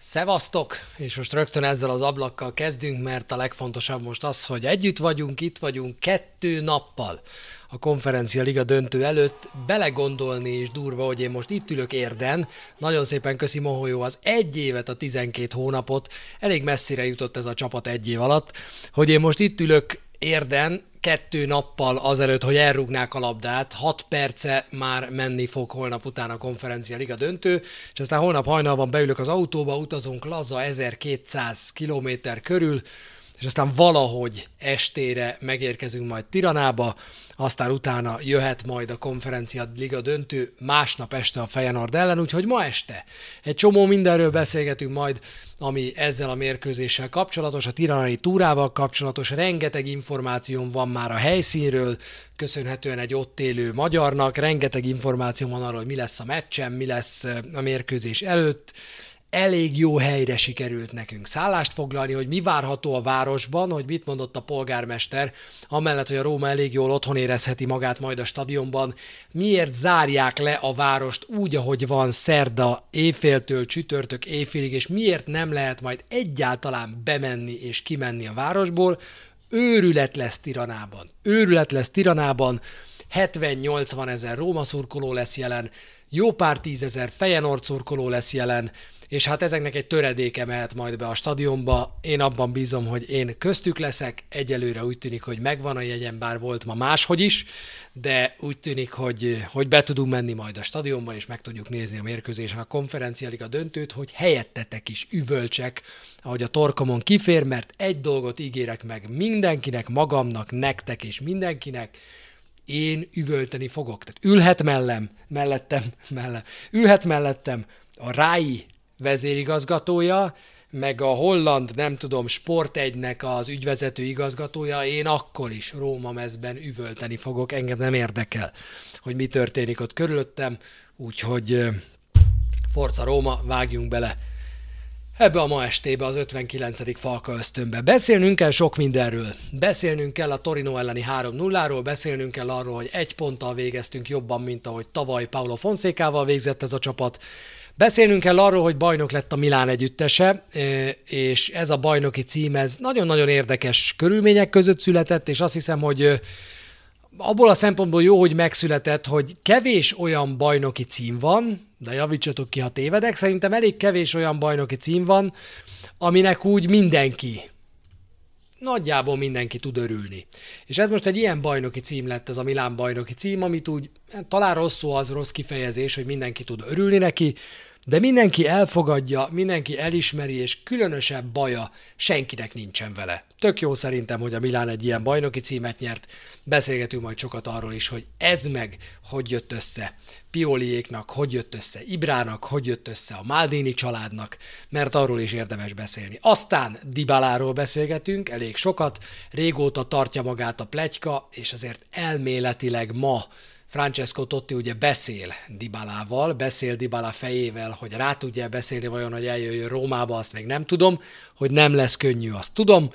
Szevasztok! És most rögtön ezzel az ablakkal kezdünk, mert a legfontosabb most az, hogy együtt vagyunk, itt vagyunk kettő nappal a konferencia liga döntő előtt. Belegondolni is durva, hogy én most itt ülök érden. Nagyon szépen köszi Moholyó az egy évet, a 12 hónapot. Elég messzire jutott ez a csapat egy év alatt, hogy én most itt ülök érden, kettő nappal azelőtt, hogy elrúgnák a labdát, hat perce már menni fog holnap után a konferencia liga döntő, és aztán holnap hajnalban beülök az autóba, utazunk laza 1200 km körül, és aztán valahogy estére megérkezünk majd Tiranába, aztán utána jöhet majd a konferencia liga döntő másnap este a Fejenard ellen, úgyhogy ma este egy csomó mindenről beszélgetünk majd, ami ezzel a mérkőzéssel kapcsolatos, a tiranai túrával kapcsolatos, rengeteg információm van már a helyszínről, köszönhetően egy ott élő magyarnak, rengeteg információ van arról, hogy mi lesz a meccsen, mi lesz a mérkőzés előtt, elég jó helyre sikerült nekünk szállást foglalni, hogy mi várható a városban, hogy mit mondott a polgármester, amellett, hogy a Róma elég jól otthon érezheti magát majd a stadionban, miért zárják le a várost úgy, ahogy van szerda éjféltől csütörtök éjfélig, és miért nem lehet majd egyáltalán bemenni és kimenni a városból, őrület lesz Tiranában. Őrület lesz Tiranában, 70-80 ezer Róma szurkoló lesz jelen, jó pár tízezer Fejenord szurkoló lesz jelen, és hát ezeknek egy töredéke mehet majd be a stadionba. Én abban bízom, hogy én köztük leszek. Egyelőre úgy tűnik, hogy megvan a jegyem, bár volt ma máshogy is, de úgy tűnik, hogy, hogy be tudunk menni majd a stadionba, és meg tudjuk nézni a mérkőzésen a konferencialiga döntőt, hogy helyettetek is üvölcsek, ahogy a torkomon kifér, mert egy dolgot ígérek meg mindenkinek, magamnak, nektek és mindenkinek, én üvölteni fogok. Tehát ülhet mellem, mellettem, mellem, ülhet mellettem a Rái vezérigazgatója, meg a holland, nem tudom, sportegynek az ügyvezető igazgatója, én akkor is Róma mezben üvölteni fogok, engem nem érdekel, hogy mi történik ott körülöttem, úgyhogy Forca Róma, vágjunk bele ebbe a ma estébe, az 59. Falka ösztönbe. Beszélnünk kell sok mindenről. Beszélnünk kell a Torino elleni 3-0-ról, beszélnünk kell arról, hogy egy ponttal végeztünk jobban, mint ahogy tavaly Paulo Fonszékával végzett ez a csapat. Beszélnünk kell arról, hogy bajnok lett a Milán együttese, és ez a bajnoki cím, ez nagyon-nagyon érdekes körülmények között született, és azt hiszem, hogy abból a szempontból jó, hogy megszületett, hogy kevés olyan bajnoki cím van, de javítsatok ki, ha tévedek, szerintem elég kevés olyan bajnoki cím van, aminek úgy mindenki, nagyjából mindenki tud örülni. És ez most egy ilyen bajnoki cím lett, ez a Milán bajnoki cím, amit úgy, hát talán rossz szó az rossz kifejezés, hogy mindenki tud örülni neki, de mindenki elfogadja, mindenki elismeri, és különösebb baja senkinek nincsen vele. Tök jó szerintem, hogy a Milán egy ilyen bajnoki címet nyert. Beszélgetünk majd sokat arról is, hogy ez meg hogy jött össze. Pioliéknak hogy jött össze, Ibrának hogy jött össze, a Maldini családnak, mert arról is érdemes beszélni. Aztán Dibaláról beszélgetünk, elég sokat, régóta tartja magát a pletyka, és azért elméletileg ma Francesco Totti ugye beszél Dibalával, beszél Dibala fejével, hogy rá tudja beszélni vajon, hogy eljöjjön Rómába, azt még nem tudom, hogy nem lesz könnyű, azt tudom,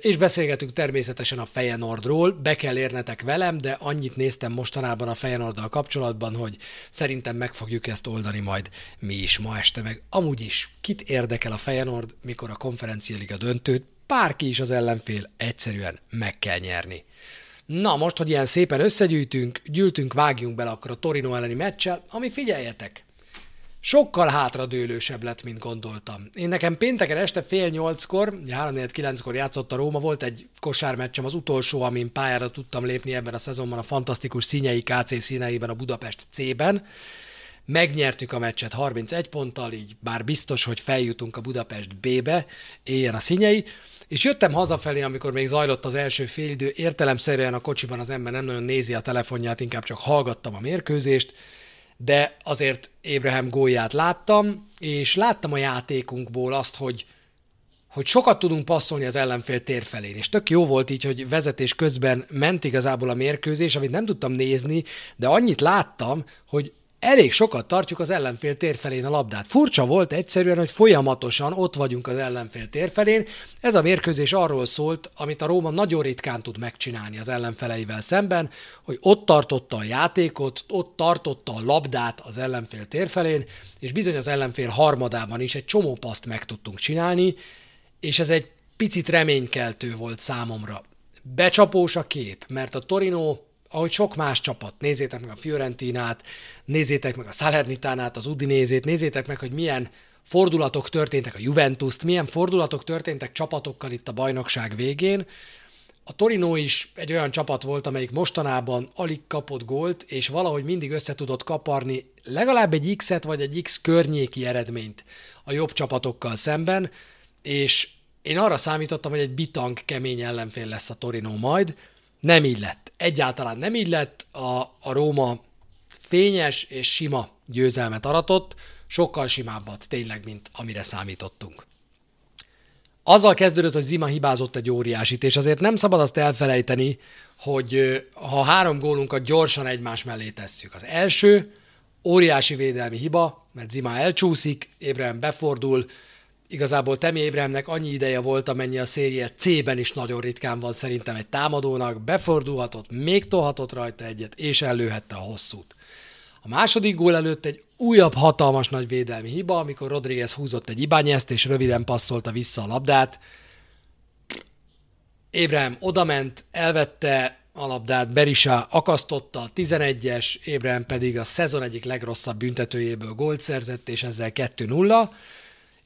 és beszélgetünk természetesen a Fejenordról, be kell érnetek velem, de annyit néztem mostanában a Fejenorddal kapcsolatban, hogy szerintem meg fogjuk ezt oldani majd mi is ma este, meg. Amúgy is kit érdekel a Fejenord, mikor a konferenciáliga döntőt, bárki is az ellenfél, egyszerűen meg kell nyerni. Na, most, hogy ilyen szépen összegyűjtünk, gyűltünk, vágjunk bele akkor a Torino elleni meccsel, ami figyeljetek, sokkal hátradőlősebb lett, mint gondoltam. Én nekem pénteken este fél nyolckor, 3 kilenckor játszott a Róma, volt egy kosármeccsem, az utolsó, amin pályára tudtam lépni ebben a szezonban a fantasztikus színei KC színeiben a Budapest C-ben. Megnyertük a meccset 31 ponttal, így bár biztos, hogy feljutunk a Budapest B-be, éljen a színyei. És jöttem hazafelé, amikor még zajlott az első félidő, értelemszerűen a kocsiban az ember nem nagyon nézi a telefonját, inkább csak hallgattam a mérkőzést, de azért Ébrahim gólját láttam, és láttam a játékunkból azt, hogy hogy sokat tudunk passzolni az ellenfél tér felén, és tök jó volt így, hogy vezetés közben ment igazából a mérkőzés, amit nem tudtam nézni, de annyit láttam, hogy elég sokat tartjuk az ellenfél térfelén a labdát. Furcsa volt egyszerűen, hogy folyamatosan ott vagyunk az ellenfél térfelén. Ez a mérkőzés arról szólt, amit a Róma nagyon ritkán tud megcsinálni az ellenfeleivel szemben, hogy ott tartotta a játékot, ott tartotta a labdát az ellenfél térfelén, és bizony az ellenfél harmadában is egy csomó paszt meg tudtunk csinálni, és ez egy picit reménykeltő volt számomra. Becsapós a kép, mert a Torino ahogy sok más csapat, nézzétek meg a Fiorentinát, nézzétek meg a Salernitánát, az Udinézét, nézzétek meg, hogy milyen fordulatok történtek a Juventus-t, milyen fordulatok történtek csapatokkal itt a bajnokság végén. A Torino is egy olyan csapat volt, amelyik mostanában alig kapott gólt, és valahogy mindig össze tudott kaparni legalább egy X-et vagy egy X környéki eredményt a jobb csapatokkal szemben, és én arra számítottam, hogy egy bitang kemény ellenfél lesz a Torino majd, nem így lett. Egyáltalán nem így lett. A, a Róma fényes és sima győzelmet aratott, sokkal simábbat tényleg, mint amire számítottunk. Azzal kezdődött, hogy Zima hibázott egy óriásit, és azért nem szabad azt elfelejteni, hogy ha három gólunkat gyorsan egymás mellé tesszük. Az első, óriási védelmi hiba, mert Zima elcsúszik, Ébrehem befordul, Igazából Temi Ébremnek annyi ideje volt, amennyi a szérie C-ben is nagyon ritkán van szerintem egy támadónak, befordulhatott, még tolhatott rajta egyet, és ellőhette a hosszút. A második gól előtt egy újabb hatalmas nagy védelmi hiba, amikor Rodriguez húzott egy ibányeszt, és röviden passzolta vissza a labdát. Ébrahim odament, elvette a labdát, Berisa akasztotta a 11-es, Ébrahim pedig a szezon egyik legrosszabb büntetőjéből gólt szerzett, és ezzel 2-0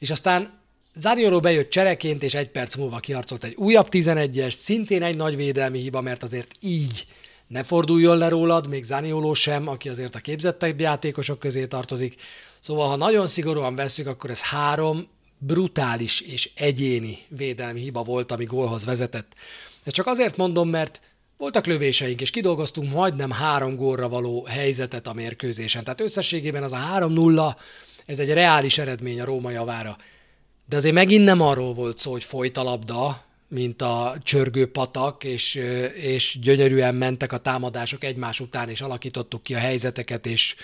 és aztán Zanioló bejött csereként, és egy perc múlva kiharcolt egy újabb 11-es, szintén egy nagy védelmi hiba, mert azért így ne forduljon le rólad, még Zanioló sem, aki azért a képzettebb játékosok közé tartozik. Szóval, ha nagyon szigorúan veszük, akkor ez három brutális és egyéni védelmi hiba volt, ami gólhoz vezetett. Ezt csak azért mondom, mert voltak lövéseink, és kidolgoztunk majdnem három gólra való helyzetet a mérkőzésen. Tehát összességében az a 3-0 ez egy reális eredmény a Róma javára. De azért megint nem arról volt szó, hogy folyt a labda, mint a csörgő patak, és, és gyönyörűen mentek a támadások egymás után, és alakítottuk ki a helyzeteket, és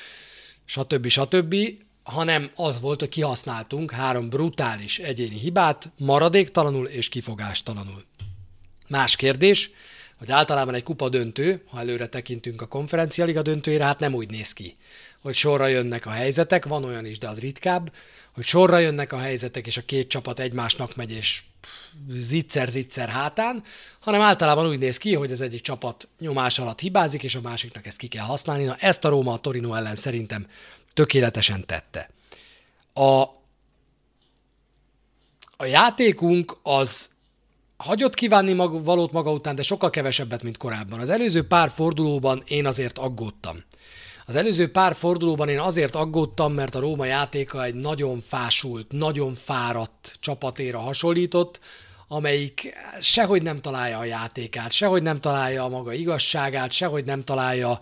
stb. stb., hanem az volt, hogy kihasználtunk három brutális egyéni hibát, maradéktalanul és kifogástalanul. Más kérdés, hogy általában egy kupa döntő, ha előre tekintünk a konferencialiga döntőjére, hát nem úgy néz ki, hogy sorra jönnek a helyzetek, van olyan is, de az ritkább, hogy sorra jönnek a helyzetek, és a két csapat egymásnak megy, és zicser-zicser hátán, hanem általában úgy néz ki, hogy az egyik csapat nyomás alatt hibázik, és a másiknak ezt ki kell használni. Na, ezt a Róma a Torino ellen szerintem tökéletesen tette. A, a játékunk az hagyott kívánni mag, valót maga után, de sokkal kevesebbet, mint korábban. Az előző pár fordulóban én azért aggódtam. Az előző pár fordulóban én azért aggódtam, mert a Róma játéka egy nagyon fásult, nagyon fáradt csapatéra hasonlított, amelyik sehogy nem találja a játékát, sehogy nem találja a maga igazságát, sehogy nem találja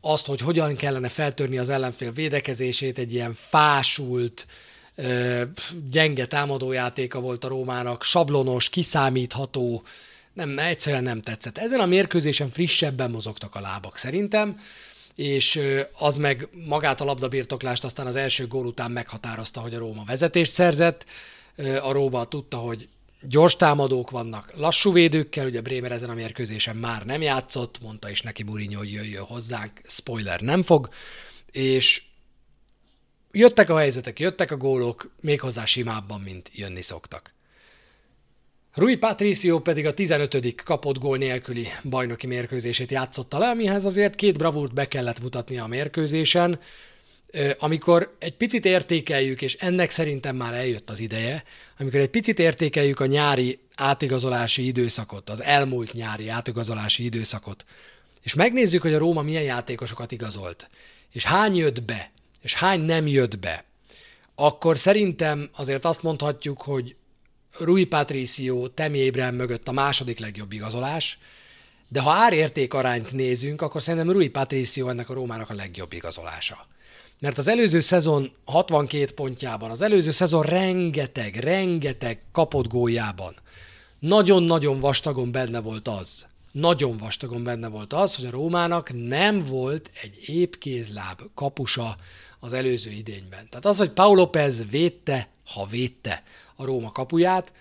azt, hogy hogyan kellene feltörni az ellenfél védekezését, egy ilyen fásult, gyenge támadójátéka volt a Rómának, sablonos, kiszámítható, nem, egyszerűen nem tetszett. Ezen a mérkőzésen frissebben mozogtak a lábak szerintem, és az meg magát a labdabirtoklást aztán az első gól után meghatározta, hogy a Róma vezetést szerzett. A Róma tudta, hogy gyors támadók vannak, lassú védőkkel, ugye Bremer ezen a mérkőzésen már nem játszott, mondta is neki Mourinho, hogy jöjjön hozzánk, spoiler nem fog, és jöttek a helyzetek, jöttek a gólok, méghozzá simábban, mint jönni szoktak. Rui Patricio pedig a 15. kapott gól nélküli bajnoki mérkőzését játszotta le, amihez azért két bravúrt be kellett mutatnia a mérkőzésen, amikor egy picit értékeljük, és ennek szerintem már eljött az ideje, amikor egy picit értékeljük a nyári átigazolási időszakot, az elmúlt nyári átigazolási időszakot, és megnézzük, hogy a Róma milyen játékosokat igazolt, és hány jött be, és hány nem jött be, akkor szerintem azért azt mondhatjuk, hogy Rui Patricio, Temi Abraham mögött a második legjobb igazolás, de ha árérték arányt nézünk, akkor szerintem Rui Patricio ennek a Rómának a legjobb igazolása. Mert az előző szezon 62 pontjában, az előző szezon rengeteg, rengeteg kapott góljában nagyon-nagyon vastagon benne volt az, nagyon vastagon benne volt az, hogy a Rómának nem volt egy épkézláb kapusa az előző idényben. Tehát az, hogy Paul López védte, ha védte a Róma kapuját,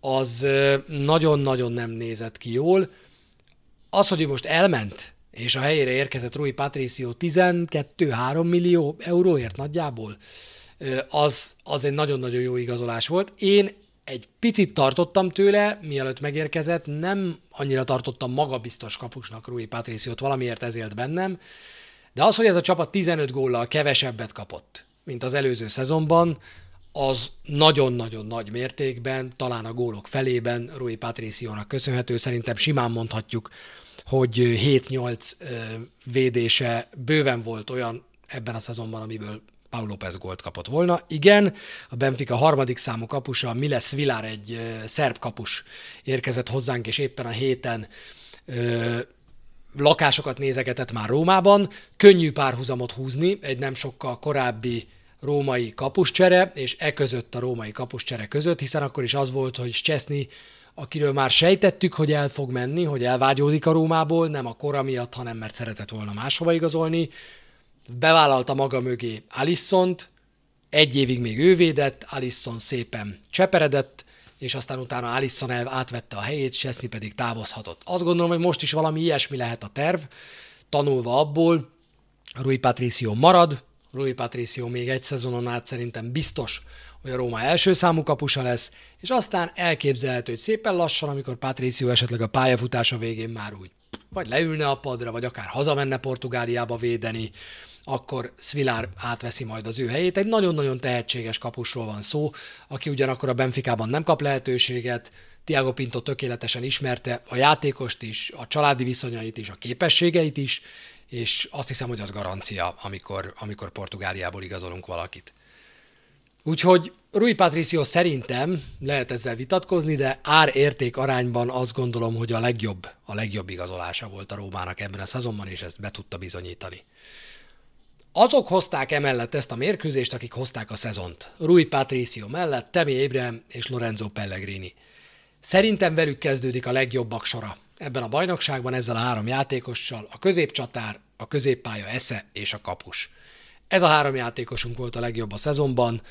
az nagyon-nagyon nem nézett ki jól. Az, hogy most elment, és a helyére érkezett Rui Patricio 12-3 millió euróért nagyjából, az, az egy nagyon-nagyon jó igazolás volt. Én egy picit tartottam tőle, mielőtt megérkezett, nem annyira tartottam magabiztos kapusnak Rui Patriciot, valamiért ez élt bennem, de az, hogy ez a csapat 15 góllal kevesebbet kapott, mint az előző szezonban, az nagyon-nagyon nagy mértékben, talán a gólok felében Rui Patriciónak köszönhető. Szerintem simán mondhatjuk, hogy 7-8 védése bőven volt olyan ebben a szezonban, amiből Paul López gólt kapott volna. Igen, a Benfica harmadik számú kapusa, Miles Villar, egy szerb kapus érkezett hozzánk, és éppen a héten lakásokat nézegetett már Rómában. Könnyű párhuzamot húzni egy nem sokkal korábbi római kapuscsere, és e között a római kapuscsere között, hiszen akkor is az volt, hogy Cseszni, akiről már sejtettük, hogy el fog menni, hogy elvágyódik a Rómából, nem a kora miatt, hanem mert szeretett volna máshova igazolni, bevállalta maga mögé Alissont, egy évig még ő védett, Alisson szépen cseperedett, és aztán utána Alisson el átvette a helyét, Chesney pedig távozhatott. Azt gondolom, hogy most is valami ilyesmi lehet a terv, tanulva abból, Rui Patricio marad, Rui Patricio még egy szezonon át szerintem biztos, hogy a Róma első számú kapusa lesz, és aztán elképzelhető, hogy szépen lassan, amikor Patricio esetleg a pályafutása végén már úgy vagy leülne a padra, vagy akár hazamenne Portugáliába védeni, akkor Svilár átveszi majd az ő helyét. Egy nagyon-nagyon tehetséges kapusról van szó, aki ugyanakkor a Benficában nem kap lehetőséget, Tiago Pinto tökéletesen ismerte a játékost is, a családi viszonyait is, a képességeit is, és azt hiszem, hogy az garancia, amikor, amikor Portugáliából igazolunk valakit. Úgyhogy Rui Patricio szerintem lehet ezzel vitatkozni, de ár-érték arányban azt gondolom, hogy a legjobb, a legjobb igazolása volt a Rómának ebben a szezonban, és ezt be tudta bizonyítani. Azok hozták emellett ezt a mérkőzést, akik hozták a szezont. Rui Patricio mellett, Temi Abraham és Lorenzo Pellegrini. Szerintem velük kezdődik a legjobbak sora ebben a bajnokságban ezzel a három játékossal, a középcsatár, a középpálya esze és a kapus. Ez a három játékosunk volt a legjobb a szezonban.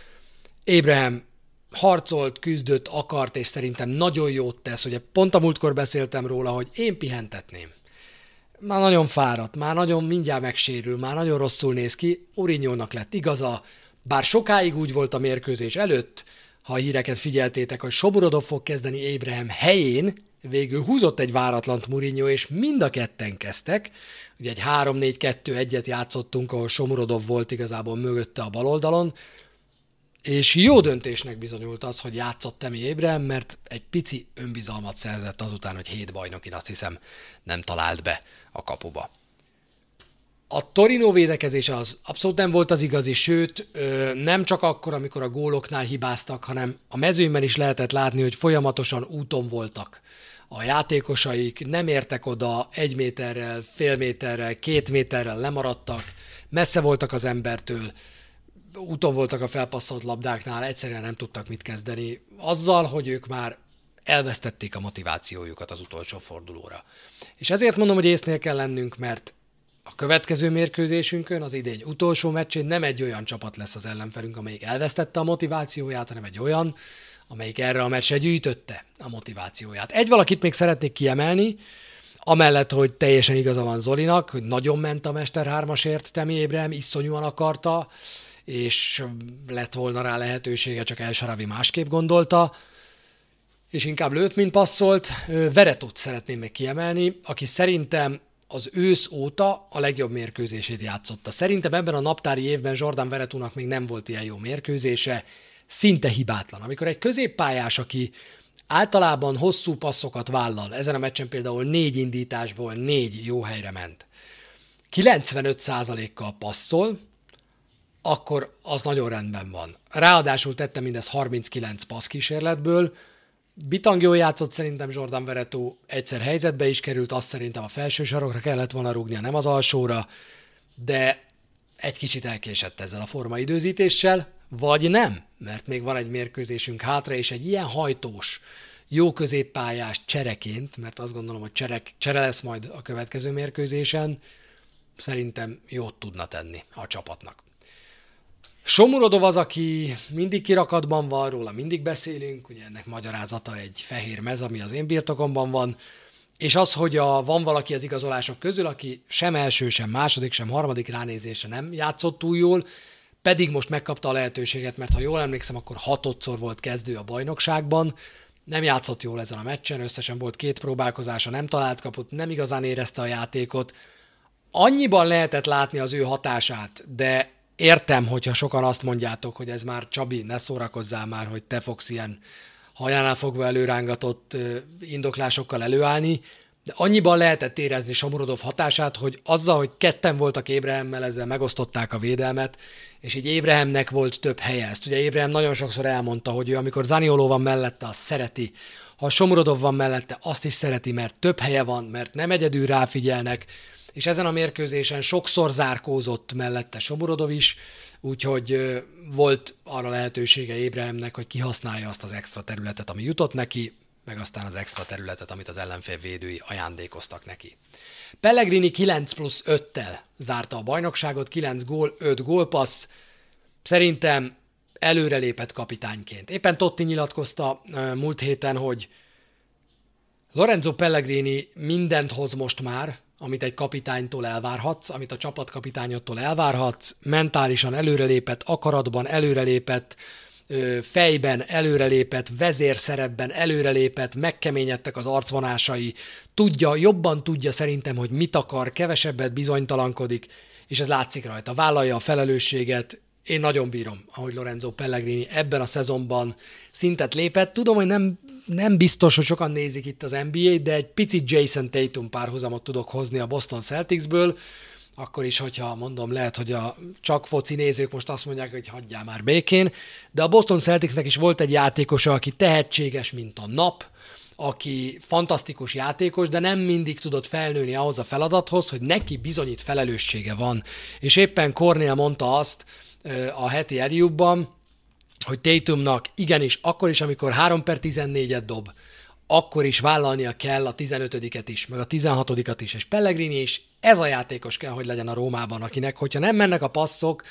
Abraham harcolt, küzdött, akart, és szerintem nagyon jót tesz. Ugye pont a múltkor beszéltem róla, hogy én pihentetném már nagyon fáradt, már nagyon mindjárt megsérül, már nagyon rosszul néz ki. Urinyónak lett igaza, bár sokáig úgy volt a mérkőzés előtt, ha a híreket figyeltétek, hogy Soborodov fog kezdeni Abraham helyén, végül húzott egy váratlant Mourinho, és mind a ketten kezdtek. Ugye egy 3-4-2-1-et játszottunk, ahol Somorodov volt igazából mögötte a baloldalon, és jó döntésnek bizonyult az, hogy játszott Temi Abraham, mert egy pici önbizalmat szerzett azután, hogy hét bajnokin azt hiszem nem talált be a kapuba. A Torino védekezés az abszolút nem volt az igazi, sőt, nem csak akkor, amikor a góloknál hibáztak, hanem a mezőnyben is lehetett látni, hogy folyamatosan úton voltak. A játékosaik nem értek oda egy méterrel, fél méterrel, két méterrel lemaradtak, messze voltak az embertől, úton voltak a felpasszolt labdáknál, egyszerűen nem tudtak mit kezdeni, azzal, hogy ők már elvesztették a motivációjukat az utolsó fordulóra. És ezért mondom, hogy észnél kell lennünk, mert a következő mérkőzésünkön, az idény utolsó meccsén nem egy olyan csapat lesz az ellenfelünk, amelyik elvesztette a motivációját, hanem egy olyan, amelyik erre a meccsre gyűjtötte a motivációját. Egy valakit még szeretnék kiemelni, amellett, hogy teljesen igaza van Zolinak, hogy nagyon ment a Mester 3-asért Temi Ébrem, iszonyúan akarta, és lett volna rá lehetősége, csak El Saravi másképp gondolta, és inkább lőtt, mint passzolt. Veretut szeretném még kiemelni, aki szerintem az ősz óta a legjobb mérkőzését játszotta. Szerintem ebben a naptári évben Jordan Veretunak még nem volt ilyen jó mérkőzése, szinte hibátlan. Amikor egy középpályás, aki általában hosszú passzokat vállal, ezen a meccsen például négy indításból négy jó helyre ment, 95%-kal passzol, akkor az nagyon rendben van. Ráadásul tette mindez 39 passz kísérletből, Bitang jól játszott szerintem Jordan Veretó, egyszer helyzetbe is került, azt szerintem a felső sarokra kellett volna rúgnia, nem az alsóra, de egy kicsit elkésett ezzel a formaidőzítéssel, vagy nem, mert még van egy mérkőzésünk hátra, és egy ilyen hajtós, jó középpályás csereként, mert azt gondolom, hogy cserek, csere lesz majd a következő mérkőzésen, szerintem jót tudna tenni a csapatnak. Somurodov az, aki mindig kirakatban van, róla mindig beszélünk, ugye ennek magyarázata egy fehér mez, ami az én birtokomban van, és az, hogy a, van valaki az igazolások közül, aki sem első, sem második, sem harmadik ránézése nem játszott túl jól, pedig most megkapta a lehetőséget, mert ha jól emlékszem, akkor hatodszor volt kezdő a bajnokságban, nem játszott jól ezen a meccsen, összesen volt két próbálkozása, nem talált kaput, nem igazán érezte a játékot. Annyiban lehetett látni az ő hatását, de értem, hogyha sokan azt mondjátok, hogy ez már Csabi, ne szórakozzál már, hogy te fogsz ilyen hajánál fogva előrángatott indoklásokkal előállni, de annyiban lehetett érezni Somorodov hatását, hogy azzal, hogy ketten voltak Ébrehemmel, ezzel megosztották a védelmet, és így Ébrehemnek volt több helye. Ezt ugye Ébrehem nagyon sokszor elmondta, hogy ő amikor Zanioló van mellette, azt szereti. Ha Somorodov van mellette, azt is szereti, mert több helye van, mert nem egyedül ráfigyelnek, és ezen a mérkőzésen sokszor zárkózott mellette Somorodov is, úgyhogy volt arra lehetősége Ébrehemnek, hogy kihasználja azt az extra területet, ami jutott neki, meg aztán az extra területet, amit az ellenfél védői ajándékoztak neki. Pellegrini 9 plusz 5-tel zárta a bajnokságot, 9 gól, 5 gólpassz. Szerintem előrelépett kapitányként. Éppen Totti nyilatkozta múlt héten, hogy Lorenzo Pellegrini mindent hoz most már, amit egy kapitánytól elvárhatsz, amit a csapatkapitányottól elvárhatsz, mentálisan előrelépett, akaratban előrelépett, fejben előrelépett, vezérszerepben előrelépett, megkeményedtek az arcvonásai, tudja, jobban tudja szerintem, hogy mit akar, kevesebbet bizonytalankodik, és ez látszik rajta. Vállalja a felelősséget, én nagyon bírom, ahogy Lorenzo Pellegrini ebben a szezonban szintet lépett. Tudom, hogy nem, nem biztos, hogy sokan nézik itt az NBA-t, de egy picit Jason Tatum párhuzamot tudok hozni a Boston Celticsből, akkor is, hogyha mondom, lehet, hogy a csak foci nézők most azt mondják, hogy hagyjál már békén, de a Boston Celticsnek is volt egy játékosa, aki tehetséges, mint a nap, aki fantasztikus játékos, de nem mindig tudott felnőni ahhoz a feladathoz, hogy neki bizonyít felelőssége van. És éppen Cornél mondta azt a heti eljúbban, hogy Tatumnak igenis, akkor is, amikor 3 per 14-et dob, akkor is vállalnia kell a 15-et is, meg a 16-at is, és Pellegrini is ez a játékos kell, hogy legyen a Rómában, akinek, hogyha nem mennek a passzok,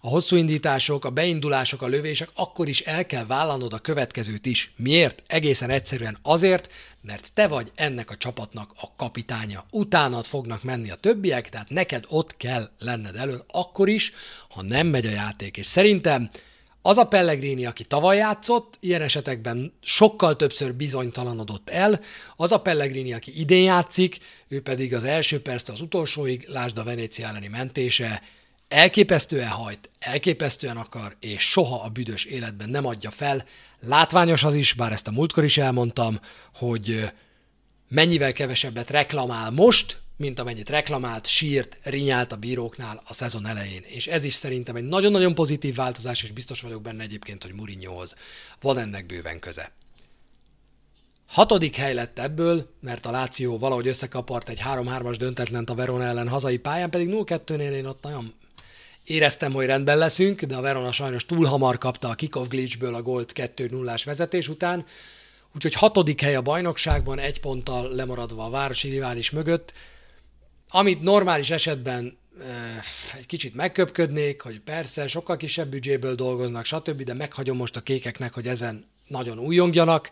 a hosszú indítások, a beindulások, a lövések, akkor is el kell vállalnod a következőt is. Miért? Egészen egyszerűen azért, mert te vagy ennek a csapatnak a kapitánya. Utánad fognak menni a többiek, tehát neked ott kell lenned elő, akkor is, ha nem megy a játék. És szerintem az a Pellegrini, aki tavaly játszott, ilyen esetekben sokkal többször bizonytalanodott el, az a Pellegrini, aki idén játszik, ő pedig az első perctől az utolsóig, lásd a Venécia elleni mentése, elképesztően hajt, elképesztően akar, és soha a büdös életben nem adja fel. Látványos az is, bár ezt a múltkor is elmondtam, hogy mennyivel kevesebbet reklamál most, mint amennyit reklamált, sírt, rinyált a bíróknál a szezon elején. És ez is szerintem egy nagyon-nagyon pozitív változás, és biztos vagyok benne egyébként, hogy Mourinhohoz van ennek bőven köze. Hatodik hely lett ebből, mert a Láció valahogy összekapart egy 3-3-as döntetlent a Verona ellen hazai pályán, pedig 0-2-nél én ott nagyon éreztem, hogy rendben leszünk, de a Verona sajnos túl hamar kapta a kickoff glitchből a gólt 2-0-ás vezetés után, úgyhogy hatodik hely a bajnokságban, egy ponttal lemaradva a városi rivális mögött, amit normális esetben egy kicsit megköpködnék, hogy persze, sokkal kisebb büdzséből dolgoznak, stb., de meghagyom most a kékeknek, hogy ezen nagyon újongjanak,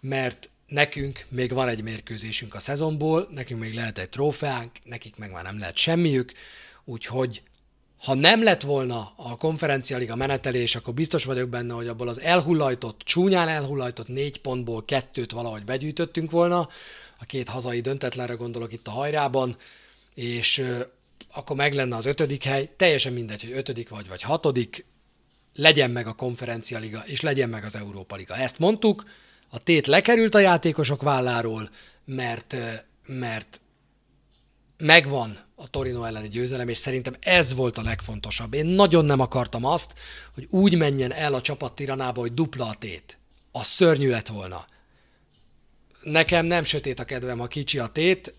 mert nekünk még van egy mérkőzésünk a szezonból, nekünk még lehet egy trófeánk, nekik meg már nem lehet semmiük, úgyhogy ha nem lett volna a konferencialiga menetelés, akkor biztos vagyok benne, hogy abból az elhullajtott, csúnyán elhullajtott négy pontból kettőt valahogy begyűjtöttünk volna, a két hazai döntetlenre gondolok itt a hajrában, és akkor meg lenne az ötödik hely, teljesen mindegy, hogy ötödik vagy, vagy hatodik, legyen meg a konferencia liga, és legyen meg az Európa liga. Ezt mondtuk, a tét lekerült a játékosok válláról, mert, mert megvan a Torino elleni győzelem, és szerintem ez volt a legfontosabb. Én nagyon nem akartam azt, hogy úgy menjen el a csapat tiranába, hogy dupla a tét. A szörnyű lett volna. Nekem nem sötét a kedvem, ha kicsi a tét,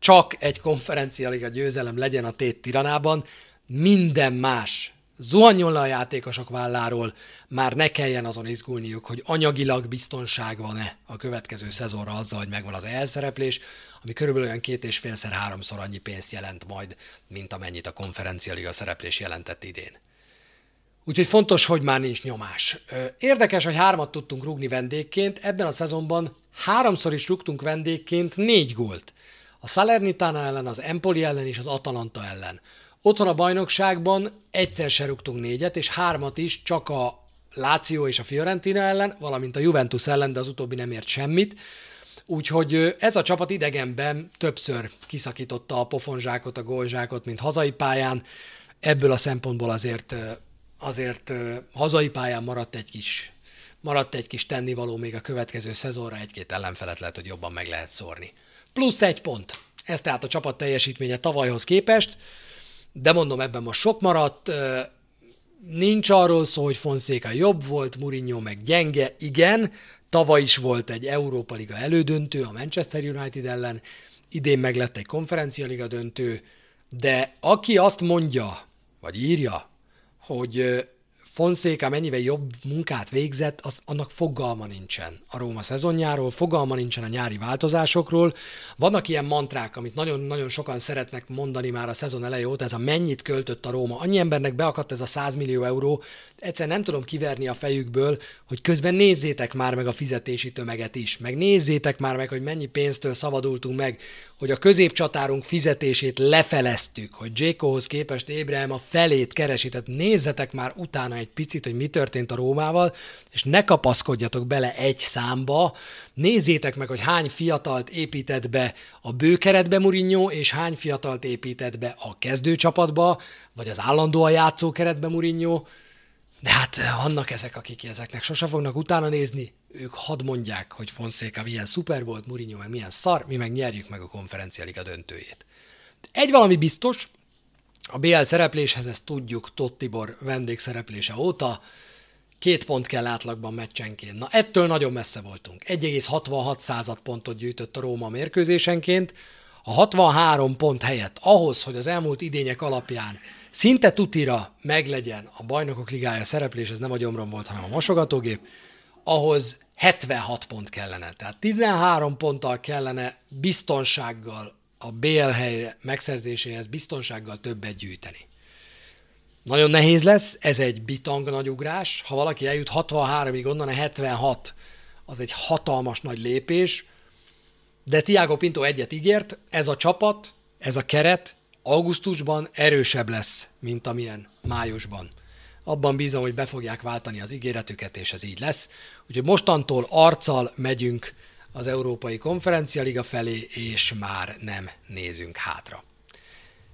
csak egy konferencialiga győzelem legyen a tét Tiranában, minden más zuhanjon le a játékosok válláról, már ne kelljen azon izgulniuk, hogy anyagilag biztonság van-e a következő szezonra azzal, hogy megvan az elszereplés, ami körülbelül olyan két és félszer háromszor annyi pénzt jelent majd, mint amennyit a konferencialiga szereplés jelentett idén. Úgyhogy fontos, hogy már nincs nyomás. Érdekes, hogy hármat tudtunk rúgni vendégként, ebben a szezonban háromszor is rúgtunk vendégként négy gólt. A Salernitana ellen, az Empoli ellen és az Atalanta ellen. Otthon a bajnokságban egyszer se rúgtunk négyet, és hármat is csak a Láció és a Fiorentina ellen, valamint a Juventus ellen, de az utóbbi nem ért semmit. Úgyhogy ez a csapat idegenben többször kiszakította a pofonzsákot, a gólzsákot, mint hazai pályán. Ebből a szempontból azért, azért hazai pályán maradt egy kis maradt egy kis tennivaló még a következő szezonra, egy-két ellenfelet lehet, hogy jobban meg lehet szórni. Plusz egy pont. Ez tehát a csapat teljesítménye tavalyhoz képest, de mondom, ebben most sok maradt, nincs arról szó, hogy Fonszéka jobb volt, Mourinho meg gyenge, igen, tavaly is volt egy Európa Liga elődöntő a Manchester United ellen, idén meg lett egy konferencia liga döntő, de aki azt mondja, vagy írja, hogy Fonszéka mennyivel jobb munkát végzett, az, annak fogalma nincsen a Róma szezonjáról, fogalma nincsen a nyári változásokról. Vannak ilyen mantrák, amit nagyon-nagyon sokan szeretnek mondani már a szezon eleje óta, ez a mennyit költött a Róma. Annyi embernek beakadt ez a 100 millió euró, egyszer nem tudom kiverni a fejükből, hogy közben nézzétek már meg a fizetési tömeget is, meg nézzétek már meg, hogy mennyi pénztől szabadultunk meg, hogy a középcsatárunk fizetését lefeleztük, hogy Jékohoz képest Ébrehem a felét keresi, tehát nézzetek már utána egy picit, hogy mi történt a Rómával, és ne kapaszkodjatok bele egy számba, nézzétek meg, hogy hány fiatalt épített be a bőkeretbe Murinyó, és hány fiatalt épített be a kezdőcsapatba, vagy az állandóan játszó keretbe Murinyó, de hát vannak ezek, akik ezeknek sose fognak utána nézni, ők hadd mondják, hogy Fonseca milyen szuper volt, Mourinho meg milyen szar, mi meg nyerjük meg a konferencia liga döntőjét. Egy valami biztos, a BL szerepléshez ezt tudjuk Tottibor vendégszereplése óta, két pont kell átlagban meccsenként. Na ettől nagyon messze voltunk. 1,66 század pontot gyűjtött a Róma mérkőzésenként, a 63 pont helyett ahhoz, hogy az elmúlt idények alapján szinte tutira meglegyen a bajnokok ligája szereplés, ez nem a gyomrom volt, hanem a mosogatógép, ahhoz 76 pont kellene. Tehát 13 ponttal kellene biztonsággal a BL helyre megszerzéséhez biztonsággal többet gyűjteni. Nagyon nehéz lesz, ez egy bitang nagy. Ha valaki eljut 63-ig, onnan a 76, az egy hatalmas nagy lépés, de Tiago Pinto egyet ígért, ez a csapat, ez a keret augusztusban erősebb lesz, mint amilyen májusban. Abban bízom, hogy be fogják váltani az ígéretüket, és ez így lesz. Úgyhogy mostantól arccal megyünk az Európai Konferencia Liga felé, és már nem nézünk hátra.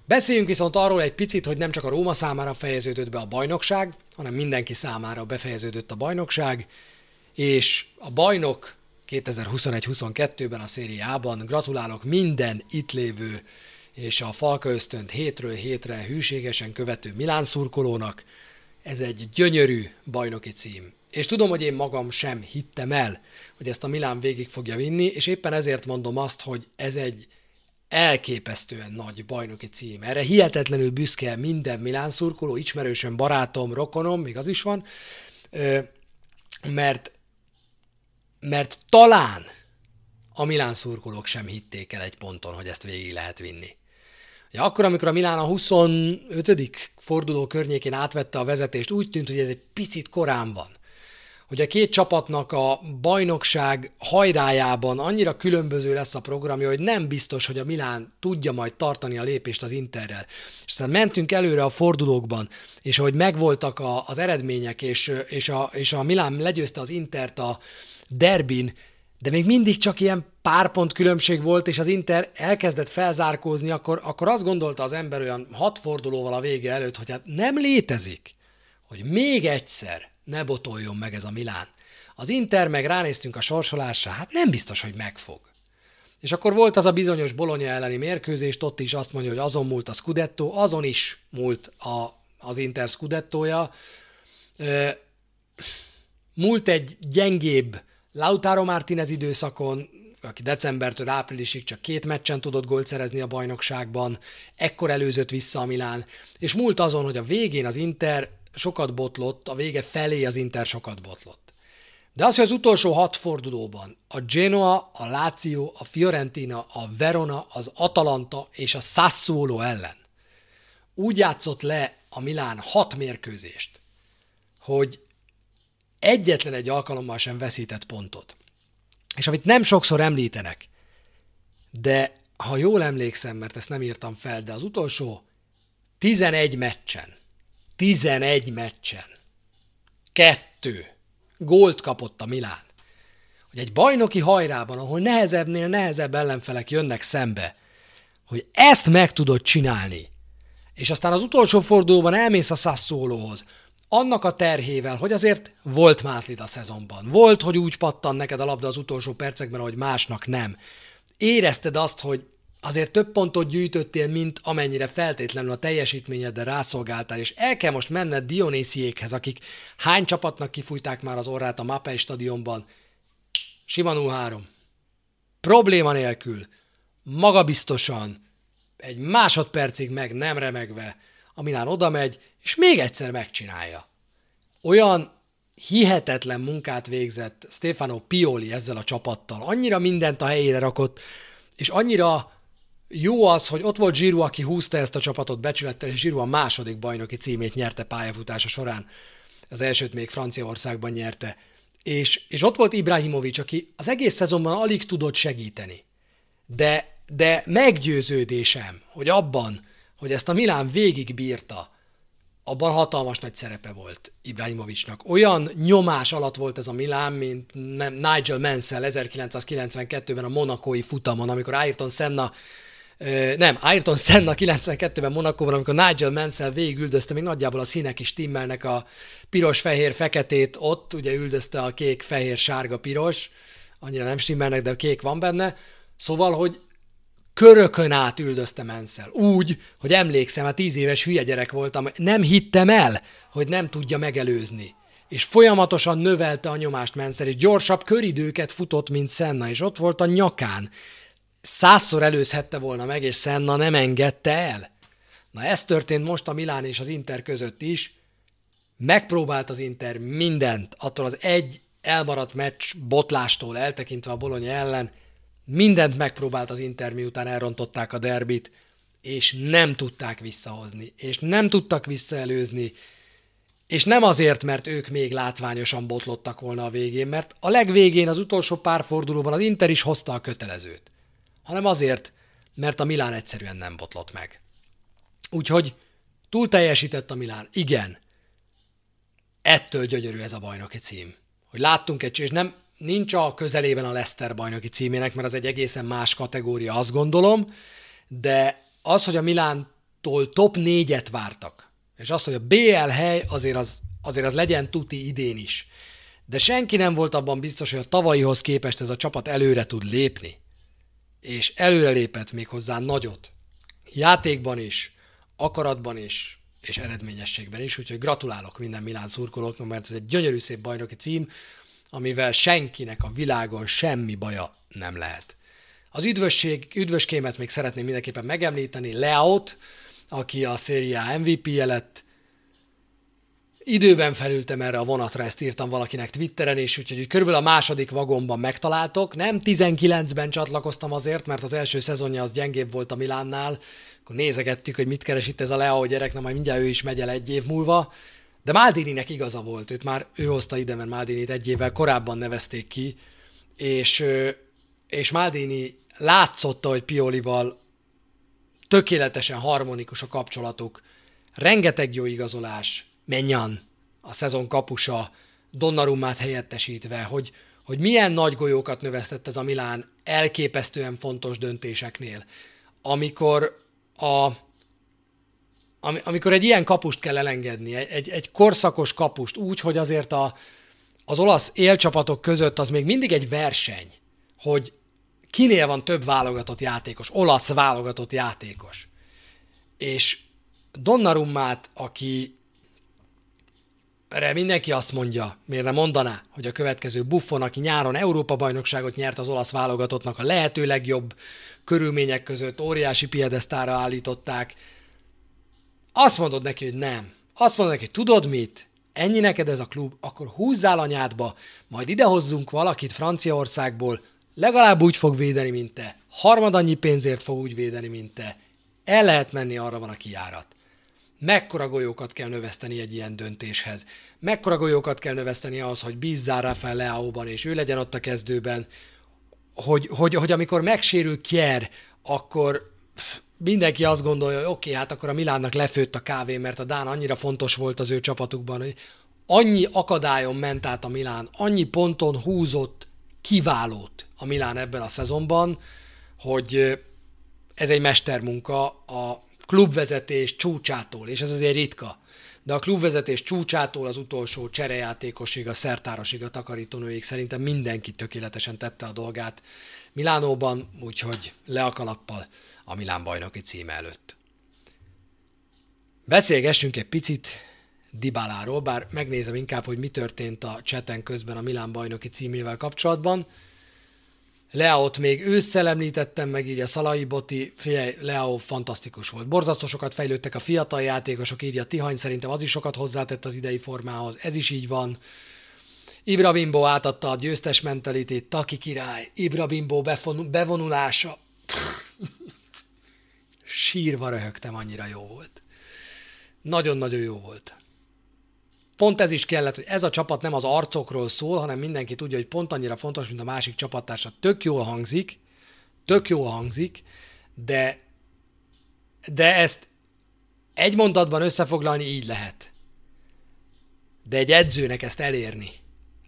Beszéljünk viszont arról egy picit, hogy nem csak a Róma számára fejeződött be a bajnokság, hanem mindenki számára befejeződött a bajnokság, és a bajnok 2021-22-ben a szériában gratulálok minden itt lévő és a Falka ösztönt hétről hétre hűségesen követő Milán szurkolónak. Ez egy gyönyörű bajnoki cím. És tudom, hogy én magam sem hittem el, hogy ezt a Milán végig fogja vinni, és éppen ezért mondom azt, hogy ez egy elképesztően nagy bajnoki cím. Erre hihetetlenül büszke minden Milán szurkoló, ismerősöm, barátom, rokonom, még az is van, mert, mert talán a Milán szurkolók sem hitték el egy ponton, hogy ezt végig lehet vinni. Ja, akkor, amikor a Milán a 25. forduló környékén átvette a vezetést, úgy tűnt, hogy ez egy picit korán van. Hogy a két csapatnak a bajnokság hajrájában annyira különböző lesz a programja, hogy nem biztos, hogy a Milán tudja majd tartani a lépést az Interrel. És aztán mentünk előre a fordulókban, és ahogy megvoltak a, az eredmények, és, és, a, és a Milán legyőzte az Intert a derbin, de még mindig csak ilyen pár pont különbség volt, és az Inter elkezdett felzárkózni, akkor, akkor azt gondolta az ember olyan hat fordulóval a vége előtt, hogy hát nem létezik, hogy még egyszer ne botoljon meg ez a Milán. Az Inter meg ránéztünk a sorsolásra, hát nem biztos, hogy megfog. És akkor volt az a bizonyos Bologna elleni mérkőzés, ott is azt mondja, hogy azon múlt a Scudetto, azon is múlt a, az Inter Scudettója. Múlt egy gyengébb Lautaro Martinez időszakon, aki decembertől áprilisig csak két meccsen tudott gólt szerezni a bajnokságban, ekkor előzött vissza a Milán, és múlt azon, hogy a végén az Inter sokat botlott, a vége felé az Inter sokat botlott. De az, hogy az utolsó hat fordulóban a Genoa, a Lazio, a Fiorentina, a Verona, az Atalanta és a Sassuolo ellen úgy játszott le a Milán hat mérkőzést, hogy egyetlen egy alkalommal sem veszített pontot. És amit nem sokszor említenek, de ha jól emlékszem, mert ezt nem írtam fel, de az utolsó 11 meccsen, 11 meccsen, kettő gólt kapott a Milán. Hogy egy bajnoki hajrában, ahol nehezebbnél nehezebb ellenfelek jönnek szembe, hogy ezt meg tudod csinálni, és aztán az utolsó fordulóban elmész a Sassuolohoz, annak a terhével, hogy azért volt mázlid a szezonban. Volt, hogy úgy pattan neked a labda az utolsó percekben, hogy másnak nem. Érezted azt, hogy azért több pontot gyűjtöttél, mint amennyire feltétlenül a teljesítményeddel rászolgáltál, és el kell most menned Dionésziékhez, akik hány csapatnak kifújták már az orrát a Mapei stadionban. Sima 0-3. Probléma nélkül, magabiztosan, egy másodpercig meg nem remegve, a Milán oda megy, és még egyszer megcsinálja. Olyan hihetetlen munkát végzett Stefano Pioli ezzel a csapattal. Annyira mindent a helyére rakott, és annyira jó az, hogy ott volt Zsiru, aki húzta ezt a csapatot becsülettel, és Zsiru a második bajnoki címét nyerte pályafutása során. Az elsőt még Franciaországban nyerte. És, és ott volt Ibrahimovic, aki az egész szezonban alig tudott segíteni. De, de meggyőződésem, hogy abban, hogy ezt a Milán végig bírta, abban hatalmas nagy szerepe volt Ibrahimovicnak. Olyan nyomás alatt volt ez a Milán, mint Nigel Mansell 1992-ben a monakói futamon, amikor Ayrton Senna nem, Ayrton Senna 92-ben Monakóban, amikor Nigel Mansell végigüldözte, még nagyjából a színek is timmelnek a piros, fehér, feketét ott, ugye üldözte a kék, fehér, sárga, piros, annyira nem stimmelnek, de a kék van benne. Szóval, hogy körökön át üldözte Mansell. Úgy, hogy emlékszem, hát tíz éves hülye gyerek voltam, nem hittem el, hogy nem tudja megelőzni. És folyamatosan növelte a nyomást Mansell, és gyorsabb köridőket futott, mint Senna, és ott volt a nyakán százszor előzhette volna meg, és Senna nem engedte el. Na ez történt most a Milán és az Inter között is. Megpróbált az Inter mindent, attól az egy elmaradt meccs botlástól eltekintve a Bologna ellen, mindent megpróbált az Inter, miután elrontották a derbit, és nem tudták visszahozni, és nem tudtak visszaelőzni, és nem azért, mert ők még látványosan botlottak volna a végén, mert a legvégén, az utolsó pár fordulóban az Inter is hozta a kötelezőt hanem azért, mert a Milán egyszerűen nem botlott meg. Úgyhogy túl teljesített a Milán. Igen, ettől gyönyörű ez a bajnoki cím. Hogy láttunk egy, és nem, nincs a közelében a Leicester bajnoki címének, mert az egy egészen más kategória, azt gondolom, de az, hogy a Milántól top négyet vártak, és az, hogy a BL hely azért az, azért az legyen tuti idén is. De senki nem volt abban biztos, hogy a tavalyihoz képest ez a csapat előre tud lépni és előrelépett még hozzá nagyot. Játékban is, akaratban is, és eredményességben is, úgyhogy gratulálok minden Milán szurkolóknak, mert ez egy gyönyörű szép bajnoki cím, amivel senkinek a világon semmi baja nem lehet. Az üdvösség, üdvöskémet még szeretném mindenképpen megemlíteni, Leaut, aki a széria MVP-je lett, Időben felültem erre a vonatra, ezt írtam valakinek Twitteren, és úgyhogy körülbelül a második vagomban megtaláltok. Nem 19-ben csatlakoztam azért, mert az első szezonja az gyengébb volt a Milánnál. Akkor nézegettük, hogy mit keres itt ez a Leo gyerek, na majd mindjárt ő is megy el egy év múlva. De Maldininek igaza volt, őt már ő hozta ide, mert Maldinit egy évvel korábban nevezték ki, és, és Maldini látszotta, hogy Piolival tökéletesen harmonikus a kapcsolatuk, rengeteg jó igazolás, Menyan, a szezon kapusa, Donnarummát helyettesítve, hogy, hogy milyen nagy golyókat növesztett ez a Milán elképesztően fontos döntéseknél. Amikor a, amikor egy ilyen kapust kell elengedni, egy, egy korszakos kapust, úgy, hogy azért a, az olasz élcsapatok között az még mindig egy verseny, hogy kinél van több válogatott játékos, olasz válogatott játékos. És Donnarummát, aki erre mindenki azt mondja, miért nem mondaná, hogy a következő Buffon, aki nyáron Európa-bajnokságot nyert az olasz válogatottnak a lehető legjobb körülmények között, óriási piedesztára állították, azt mondod neki, hogy nem. Azt mondod neki, tudod mit? Ennyi neked ez a klub, akkor húzzál anyádba, majd idehozzunk valakit Franciaországból, legalább úgy fog védeni, mint te. Harmad annyi pénzért fog úgy védeni, mint te. El lehet menni, arra van a kiárat. Mekkora golyókat kell növeszteni egy ilyen döntéshez? Mekkora golyókat kell növeszteni ahhoz, hogy bízzál Rafael Leao-ban, és ő legyen ott a kezdőben, hogy, hogy, hogy amikor megsérül Kier, akkor mindenki azt gondolja, hogy oké, okay, hát akkor a Milánnak lefőtt a kávé, mert a Dán annyira fontos volt az ő csapatukban, hogy annyi akadályon ment át a Milán, annyi ponton húzott kiválót a Milán ebben a szezonban, hogy ez egy mestermunka a klubvezetés csúcsától, és ez azért ritka, de a klubvezetés csúcsától az utolsó cserejátékosig, a szertárosig, a takarítónőig szerintem mindenki tökéletesen tette a dolgát Milánóban, úgyhogy le a kalappal a Milán bajnoki címe előtt. Beszélgessünk egy picit Dibáláról, bár megnézem inkább, hogy mi történt a cseten közben a Milán bajnoki címével kapcsolatban. Leaot még ősszel említettem, megírja Szalai Boti, figyelj, Leao fantasztikus volt. Borzasztó sokat fejlődtek a fiatal játékosok, írja Tihany, szerintem az is sokat hozzátett az idei formához, ez is így van. Ibra Bimbo átadta a győztes mentalitét, Taki király, Ibra Bimbo bevonulása. Sírva röhögtem, annyira jó volt. Nagyon-nagyon jó volt pont ez is kellett, hogy ez a csapat nem az arcokról szól, hanem mindenki tudja, hogy pont annyira fontos, mint a másik csapattársa. Tök jól hangzik, tök jól hangzik, de, de ezt egy mondatban összefoglalni így lehet. De egy edzőnek ezt elérni,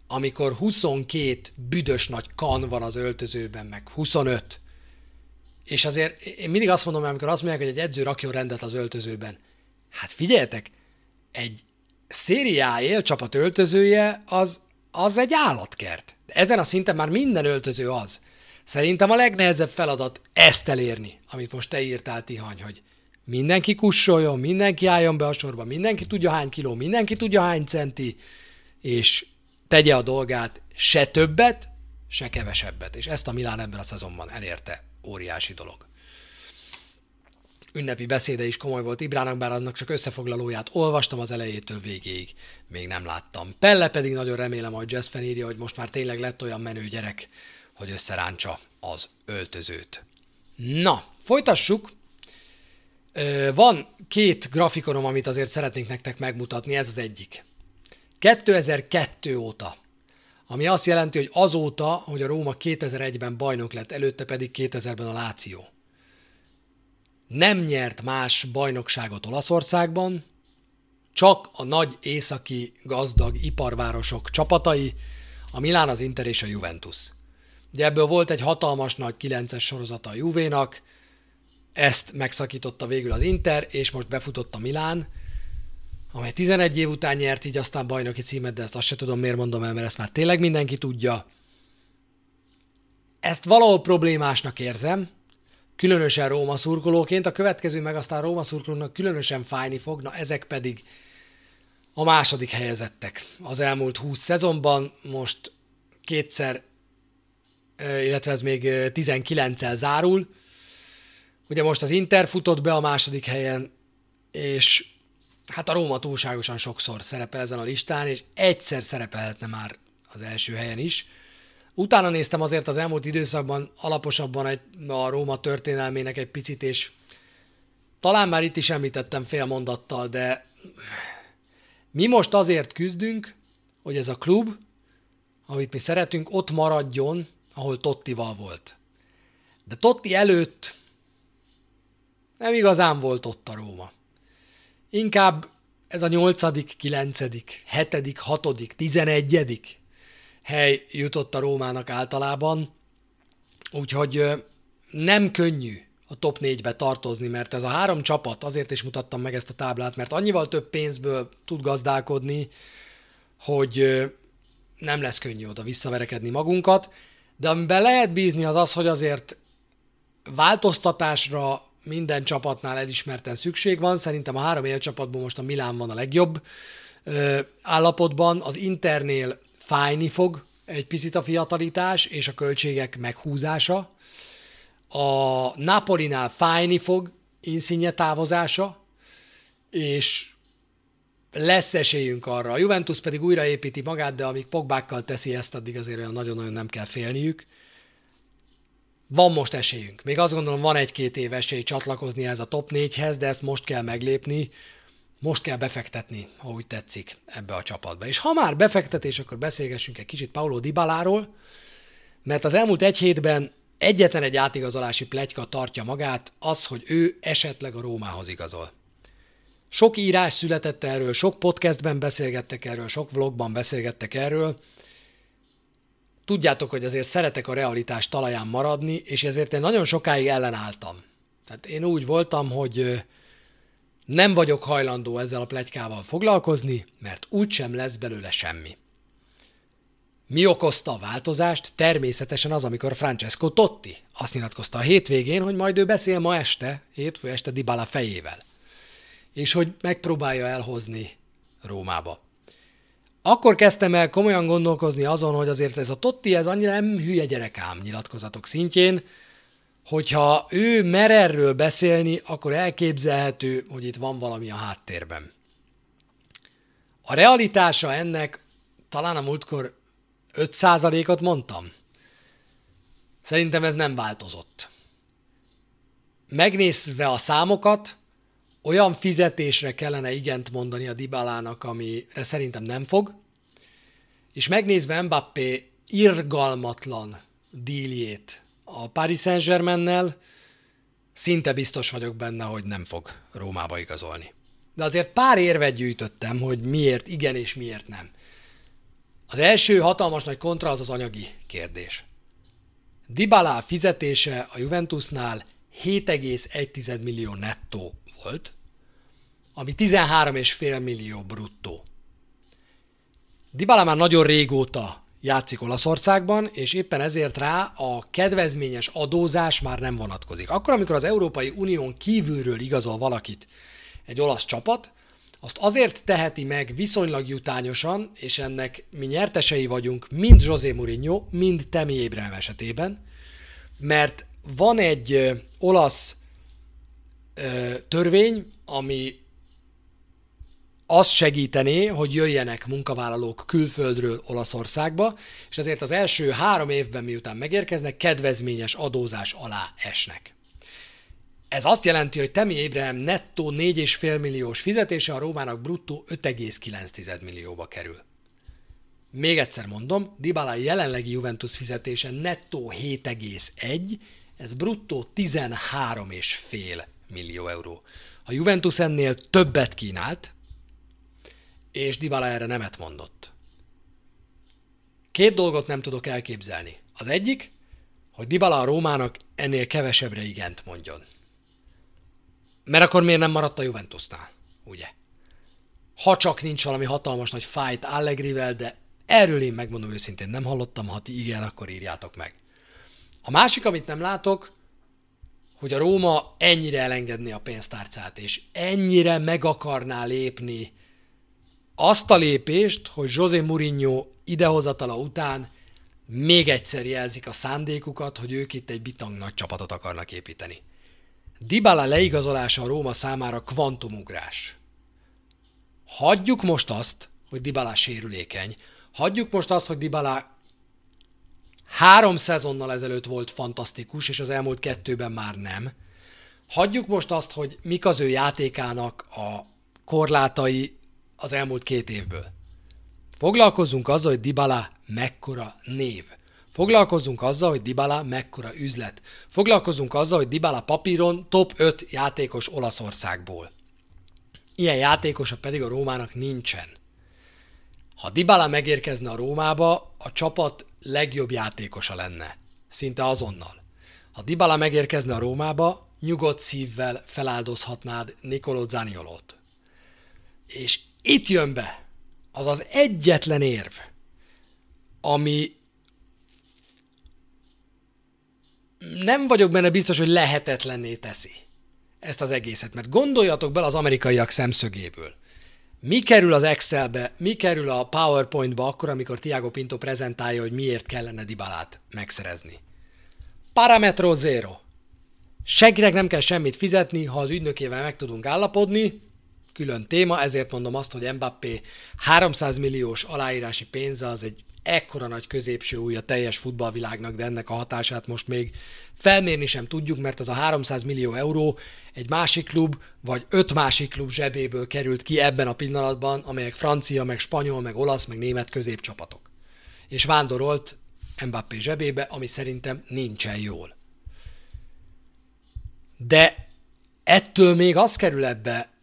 amikor 22 büdös nagy kan van az öltözőben, meg 25, és azért én mindig azt mondom, amikor azt mondják, hogy egy edző rakjon rendet az öltözőben. Hát figyeljetek, egy szériá élcsapat öltözője az, az egy állatkert. Ezen a szinten már minden öltöző az. Szerintem a legnehezebb feladat ezt elérni, amit most te írtál, Tihany, hogy mindenki kussoljon, mindenki álljon be a sorba, mindenki tudja hány kiló, mindenki tudja hány centi, és tegye a dolgát se többet, se kevesebbet. És ezt a Milán ebben a szezonban elérte. Óriási dolog ünnepi beszéde is komoly volt Ibrának, bár annak csak összefoglalóját olvastam az elejétől végéig, még nem láttam. Pelle pedig nagyon remélem, hogy Jasper írja, hogy most már tényleg lett olyan menő gyerek, hogy összeráncsa az öltözőt. Na, folytassuk. Van két grafikonom, amit azért szeretnék nektek megmutatni, ez az egyik. 2002 óta, ami azt jelenti, hogy azóta, hogy a Róma 2001-ben bajnok lett, előtte pedig 2000-ben a Láció nem nyert más bajnokságot Olaszországban, csak a nagy északi gazdag iparvárosok csapatai, a Milán, az Inter és a Juventus. Ugye ebből volt egy hatalmas nagy 9-es sorozata a Juvénak, ezt megszakította végül az Inter, és most befutott a Milán, amely 11 év után nyert így aztán bajnoki címet, de ezt azt se tudom miért mondom el, mert ezt már tényleg mindenki tudja. Ezt valahol problémásnak érzem, különösen Róma szurkolóként, a következő meg aztán Róma szurkolónak különösen fájni fog, na ezek pedig a második helyezettek. Az elmúlt 20 szezonban most kétszer, illetve ez még 19-el zárul. Ugye most az Inter futott be a második helyen, és hát a Róma túlságosan sokszor szerepel ezen a listán, és egyszer szerepelhetne már az első helyen is. Utána néztem azért az elmúlt időszakban alaposabban egy, a Róma történelmének egy picit, és talán már itt is említettem fél mondattal, de mi most azért küzdünk, hogy ez a klub, amit mi szeretünk, ott maradjon, ahol Tottival volt. De Totti előtt nem igazán volt ott a Róma. Inkább ez a nyolcadik, kilencedik, hetedik, hatodik, tizenegyedik hely jutott a Rómának általában, úgyhogy nem könnyű a top 4-be tartozni, mert ez a három csapat, azért is mutattam meg ezt a táblát, mert annyival több pénzből tud gazdálkodni, hogy nem lesz könnyű oda visszaverekedni magunkat, de amiben lehet bízni az az, hogy azért változtatásra minden csapatnál elismerten szükség van. Szerintem a három élcsapatból most a Milán van a legjobb állapotban, az Internél fájni fog egy picit a fiatalítás és a költségek meghúzása. A Napolinál fájni fog Insigne távozása, és lesz esélyünk arra. A Juventus pedig újraépíti magát, de amíg Pogbákkal teszi ezt, addig azért olyan nagyon-nagyon nem kell félniük. Van most esélyünk. Még azt gondolom, van egy-két év esély csatlakozni ez a top 4-hez, de ezt most kell meglépni, most kell befektetni, ha úgy tetszik, ebbe a csapatba. És ha már befektetés, akkor beszélgessünk egy kicsit Paulo Dibaláról, mert az elmúlt egy hétben egyetlen egy átigazolási pletyka tartja magát, az, hogy ő esetleg a Rómához igazol. Sok írás született erről, sok podcastben beszélgettek erről, sok vlogban beszélgettek erről. Tudjátok, hogy azért szeretek a realitás talaján maradni, és ezért én nagyon sokáig ellenálltam. Tehát én úgy voltam, hogy nem vagyok hajlandó ezzel a plegykával foglalkozni, mert úgysem lesz belőle semmi. Mi okozta a változást? Természetesen az, amikor Francesco Totti azt nyilatkozta a hétvégén, hogy majd ő beszél ma este, hétfő este Dybala fejével és hogy megpróbálja elhozni Rómába. Akkor kezdtem el komolyan gondolkozni azon, hogy azért ez a Totti, ez annyira nem hülye gyerekám nyilatkozatok szintjén, hogyha ő mer erről beszélni, akkor elképzelhető, hogy itt van valami a háttérben. A realitása ennek talán a múltkor 5%-ot mondtam. Szerintem ez nem változott. Megnézve a számokat, olyan fizetésre kellene igent mondani a Dibalának, amire szerintem nem fog, és megnézve Mbappé irgalmatlan díljét a Paris Saint-Germainnel, szinte biztos vagyok benne, hogy nem fog Rómába igazolni. De azért pár érvet gyűjtöttem, hogy miért igen és miért nem. Az első hatalmas nagy kontra az az anyagi kérdés. Dybala fizetése a Juventusnál 7,1 millió nettó volt, ami 13,5 millió bruttó. Dybala már nagyon régóta játszik Olaszországban, és éppen ezért rá a kedvezményes adózás már nem vonatkozik. Akkor, amikor az Európai Unión kívülről igazol valakit egy olasz csapat, azt azért teheti meg viszonylag jutányosan, és ennek mi nyertesei vagyunk, mind José Mourinho, mind Temi Ébrahim esetében, mert van egy olasz törvény, ami azt segítené, hogy jöjjenek munkavállalók külföldről Olaszországba, és ezért az első három évben, miután megérkeznek, kedvezményes adózás alá esnek. Ez azt jelenti, hogy Temi Ébrahim nettó 4,5 milliós fizetése a Rómának bruttó 5,9 millióba kerül. Még egyszer mondom, Dybala jelenlegi Juventus fizetése nettó 7,1, ez bruttó 13,5 millió euró. A Juventus ennél többet kínált, és Dybala erre nemet mondott. Két dolgot nem tudok elképzelni. Az egyik, hogy Dybala a Rómának ennél kevesebbre igent mondjon. Mert akkor miért nem maradt a Juventusnál, ugye? Ha csak nincs valami hatalmas nagy fight Allegrivel, de erről én megmondom őszintén, nem hallottam, ha ti igen, akkor írjátok meg. A másik, amit nem látok, hogy a Róma ennyire elengedni a pénztárcát, és ennyire meg akarná lépni azt a lépést, hogy José Mourinho idehozatala után még egyszer jelzik a szándékukat, hogy ők itt egy bitang nagy csapatot akarnak építeni. Dybala leigazolása a Róma számára kvantumugrás. Hagyjuk most azt, hogy Dybala sérülékeny. Hagyjuk most azt, hogy Dybala három szezonnal ezelőtt volt fantasztikus, és az elmúlt kettőben már nem. Hagyjuk most azt, hogy mik az ő játékának a korlátai, az elmúlt két évből. Foglalkozzunk azzal, hogy Dybala mekkora név. Foglalkozzunk azzal, hogy Dybala mekkora üzlet. Foglalkozzunk azzal, hogy Dybala papíron top 5 játékos Olaszországból. Ilyen játékosa pedig a Rómának nincsen. Ha Dybala megérkezne a Rómába, a csapat legjobb játékosa lenne. Szinte azonnal. Ha Dybala megérkezne a Rómába, nyugodt szívvel feláldozhatnád Nicolò Zaniolót. És itt jön be az az egyetlen érv, ami nem vagyok benne biztos, hogy lehetetlenné teszi ezt az egészet, mert gondoljatok bele az amerikaiak szemszögéből. Mi kerül az Excelbe, mi kerül a PowerPointba akkor, amikor Tiago Pinto prezentálja, hogy miért kellene Dibalát megszerezni? Parametro zero. Senkinek nem kell semmit fizetni, ha az ügynökével meg tudunk állapodni, külön téma, ezért mondom azt, hogy Mbappé 300 milliós aláírási pénze az egy ekkora nagy középső új a teljes futballvilágnak, de ennek a hatását most még felmérni sem tudjuk, mert az a 300 millió euró egy másik klub, vagy öt másik klub zsebéből került ki ebben a pillanatban, amelyek francia, meg spanyol, meg olasz, meg német középcsapatok. És vándorolt Mbappé zsebébe, ami szerintem nincsen jól. De ettől még az kerül ebbe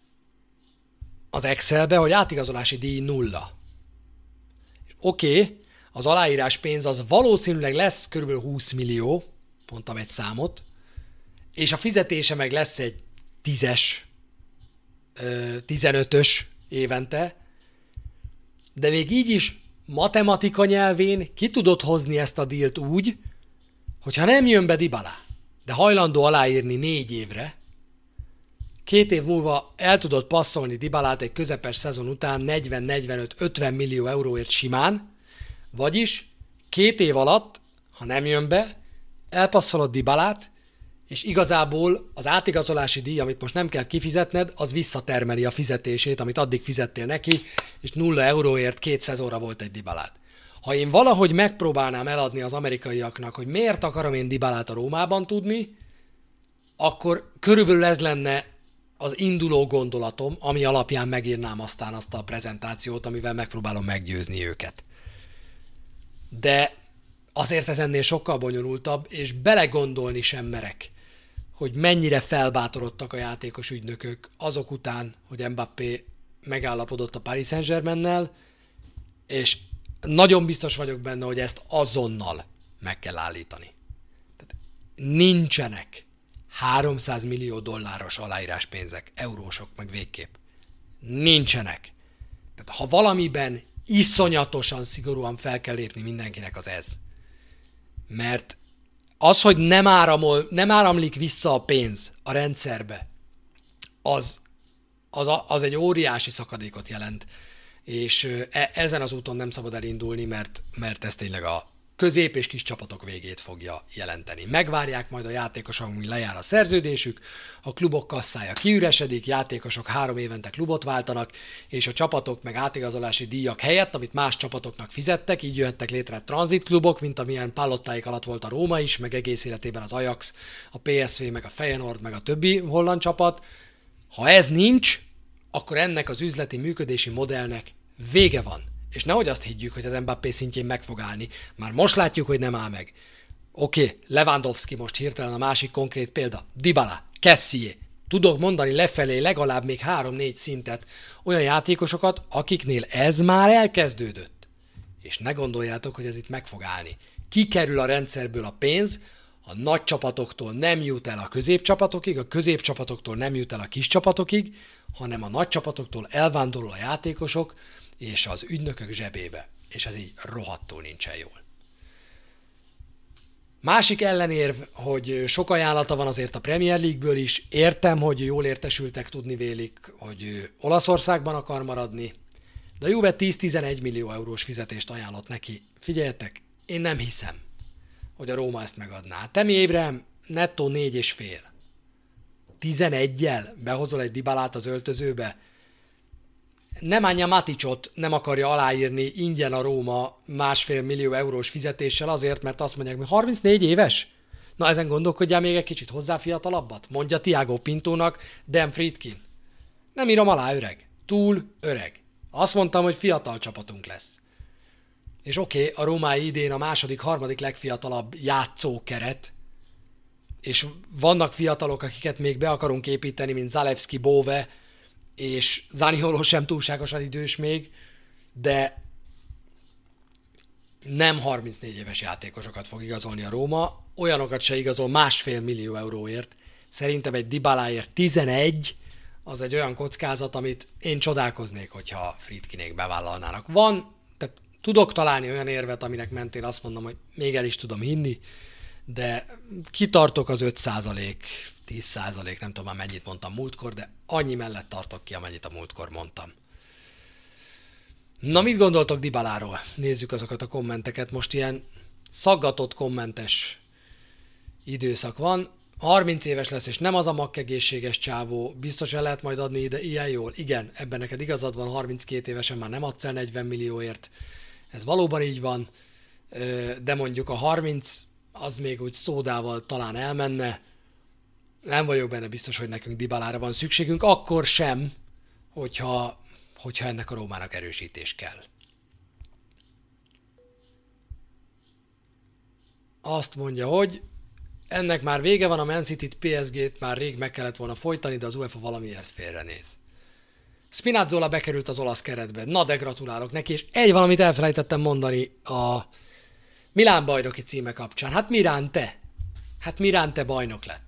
az Excelbe, hogy átigazolási díj nulla. Oké, okay, az aláírás pénz az valószínűleg lesz kb. 20 millió, mondtam egy számot, és a fizetése meg lesz egy 10-es, 15-ös évente, de még így is matematika nyelvén ki tudod hozni ezt a dílt úgy, hogyha nem jön be Dybala, de hajlandó aláírni négy évre, két év múlva el tudod passzolni Dybalát egy közepes szezon után 40-45-50 millió euróért simán, vagyis két év alatt, ha nem jön be, elpasszolod Dybalát, és igazából az átigazolási díj, amit most nem kell kifizetned, az visszatermeli a fizetését, amit addig fizettél neki, és nulla euróért két szezonra volt egy Dybalát. Ha én valahogy megpróbálnám eladni az amerikaiaknak, hogy miért akarom én Dybalát a Rómában tudni, akkor körülbelül ez lenne az induló gondolatom, ami alapján megírnám aztán azt a prezentációt, amivel megpróbálom meggyőzni őket de azért ez ennél sokkal bonyolultabb, és belegondolni sem merek, hogy mennyire felbátorodtak a játékos ügynökök azok után, hogy Mbappé megállapodott a Paris Saint-Germainnel, és nagyon biztos vagyok benne, hogy ezt azonnal meg kell állítani. Tehát nincsenek 300 millió dolláros aláíráspénzek, eurósok meg végképp. Nincsenek. Tehát ha valamiben iszonyatosan szigorúan fel kell lépni mindenkinek az ez. Mert az, hogy nem, áramol, nem áramlik vissza a pénz a rendszerbe, az, az, az egy óriási szakadékot jelent, és e, ezen az úton nem szabad elindulni, mert, mert ez tényleg a, közép és kis csapatok végét fogja jelenteni. Megvárják majd a játékosok, amíg lejár a szerződésük, a klubok kasszája kiüresedik, játékosok három évente klubot váltanak, és a csapatok meg átigazolási díjak helyett, amit más csapatoknak fizettek, így jöhettek létre tranzitklubok, mint amilyen pallottáik alatt volt a Róma is, meg egész életében az Ajax, a PSV, meg a Feyenoord, meg a többi holland csapat. Ha ez nincs, akkor ennek az üzleti működési modellnek vége van és nehogy azt higgyük, hogy az Mbappé szintjén meg fog állni. Már most látjuk, hogy nem áll meg. Oké, okay, Lewandowski most hirtelen a másik konkrét példa. Dybala, Kessié. Tudok mondani lefelé legalább még három-négy szintet olyan játékosokat, akiknél ez már elkezdődött. És ne gondoljátok, hogy ez itt meg fog állni. Kikerül a rendszerből a pénz, a nagy csapatoktól nem jut el a középcsapatokig, a középcsapatoktól nem jut el a kis csapatokig, hanem a nagy csapatoktól elvándorol a játékosok, és az ügynökök zsebébe, és ez így rohadtul nincsen jól. Másik ellenérv, hogy sok ajánlata van azért a Premier League-ből is. Értem, hogy jól értesültek tudni vélik, hogy Olaszországban akar maradni, de a Juve 10-11 millió eurós fizetést ajánlott neki. Figyeljetek, én nem hiszem, hogy a Róma ezt megadná. Temi Ébrem nettó négy és fél. 11-jel behozol egy dibalát az öltözőbe, Nemanja Maticot nem akarja aláírni ingyen a Róma másfél millió eurós fizetéssel azért, mert azt mondják, hogy 34 éves? Na ezen gondolkodjál még egy kicsit hozzá fiatalabbat? Mondja Tiago Pintónak Dan Friedkin. Nem írom alá öreg. Túl öreg. Azt mondtam, hogy fiatal csapatunk lesz. És oké, okay, a Római idén a második, harmadik legfiatalabb játszókeret, és vannak fiatalok, akiket még be akarunk építeni, mint Zalewski, Bove, és Zanioló sem túlságosan idős még, de nem 34 éves játékosokat fog igazolni a Róma, olyanokat se igazol másfél millió euróért. Szerintem egy Dibaláért 11, az egy olyan kockázat, amit én csodálkoznék, hogyha Fritkinék bevállalnának. Van, tehát tudok találni olyan érvet, aminek mentén azt mondom, hogy még el is tudom hinni, de kitartok az 5 10 százalék, nem tudom már mennyit mondtam múltkor, de annyi mellett tartok ki, amennyit a múltkor mondtam. Na, mit gondoltok Dibaláról? Nézzük azokat a kommenteket. Most ilyen szaggatott kommentes időszak van. 30 éves lesz, és nem az a makkegészséges csávó, biztos el lehet majd adni ide ilyen jól. Igen, ebben neked igazad van, 32 évesen már nem adsz el 40 millióért. Ez valóban így van, de mondjuk a 30 az még úgy szódával talán elmenne. Nem vagyok benne biztos, hogy nekünk Dibalára van szükségünk, akkor sem, hogyha, hogyha ennek a Rómának erősítés kell. Azt mondja, hogy ennek már vége van, a Man City-t, PSG-t már rég meg kellett volna folytani, de az UEFA valamiért félrenéz. Spinazzola bekerült az olasz keretbe. Na de gratulálok neki, és egy valamit elfelejtettem mondani a Milán bajnoki címe kapcsán. Hát Mirán te? Hát Mirán te bajnok lett.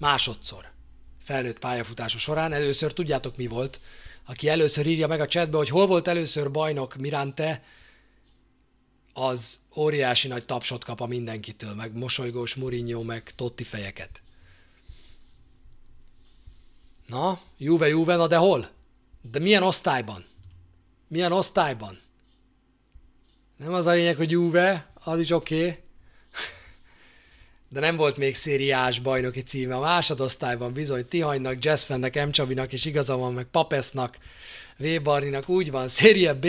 Másodszor. Felnőtt pályafutása során. Először tudjátok mi volt. Aki először írja meg a chatbe, hogy hol volt először bajnok Mirante, az óriási nagy tapsot kap a mindenkitől, meg mosolygós Mourinho, meg Totti fejeket. Na, Juve, Juve, na de hol? De milyen osztályban? Milyen osztályban? Nem az a lényeg, hogy Juve, az is oké. Okay. De nem volt még szériás bajnoki címe. A másodosztályban bizony Tihanynak, Jazzfennek, M. Csabinak is igaza van, meg Papesznak, V. Barninak úgy van. Széria B,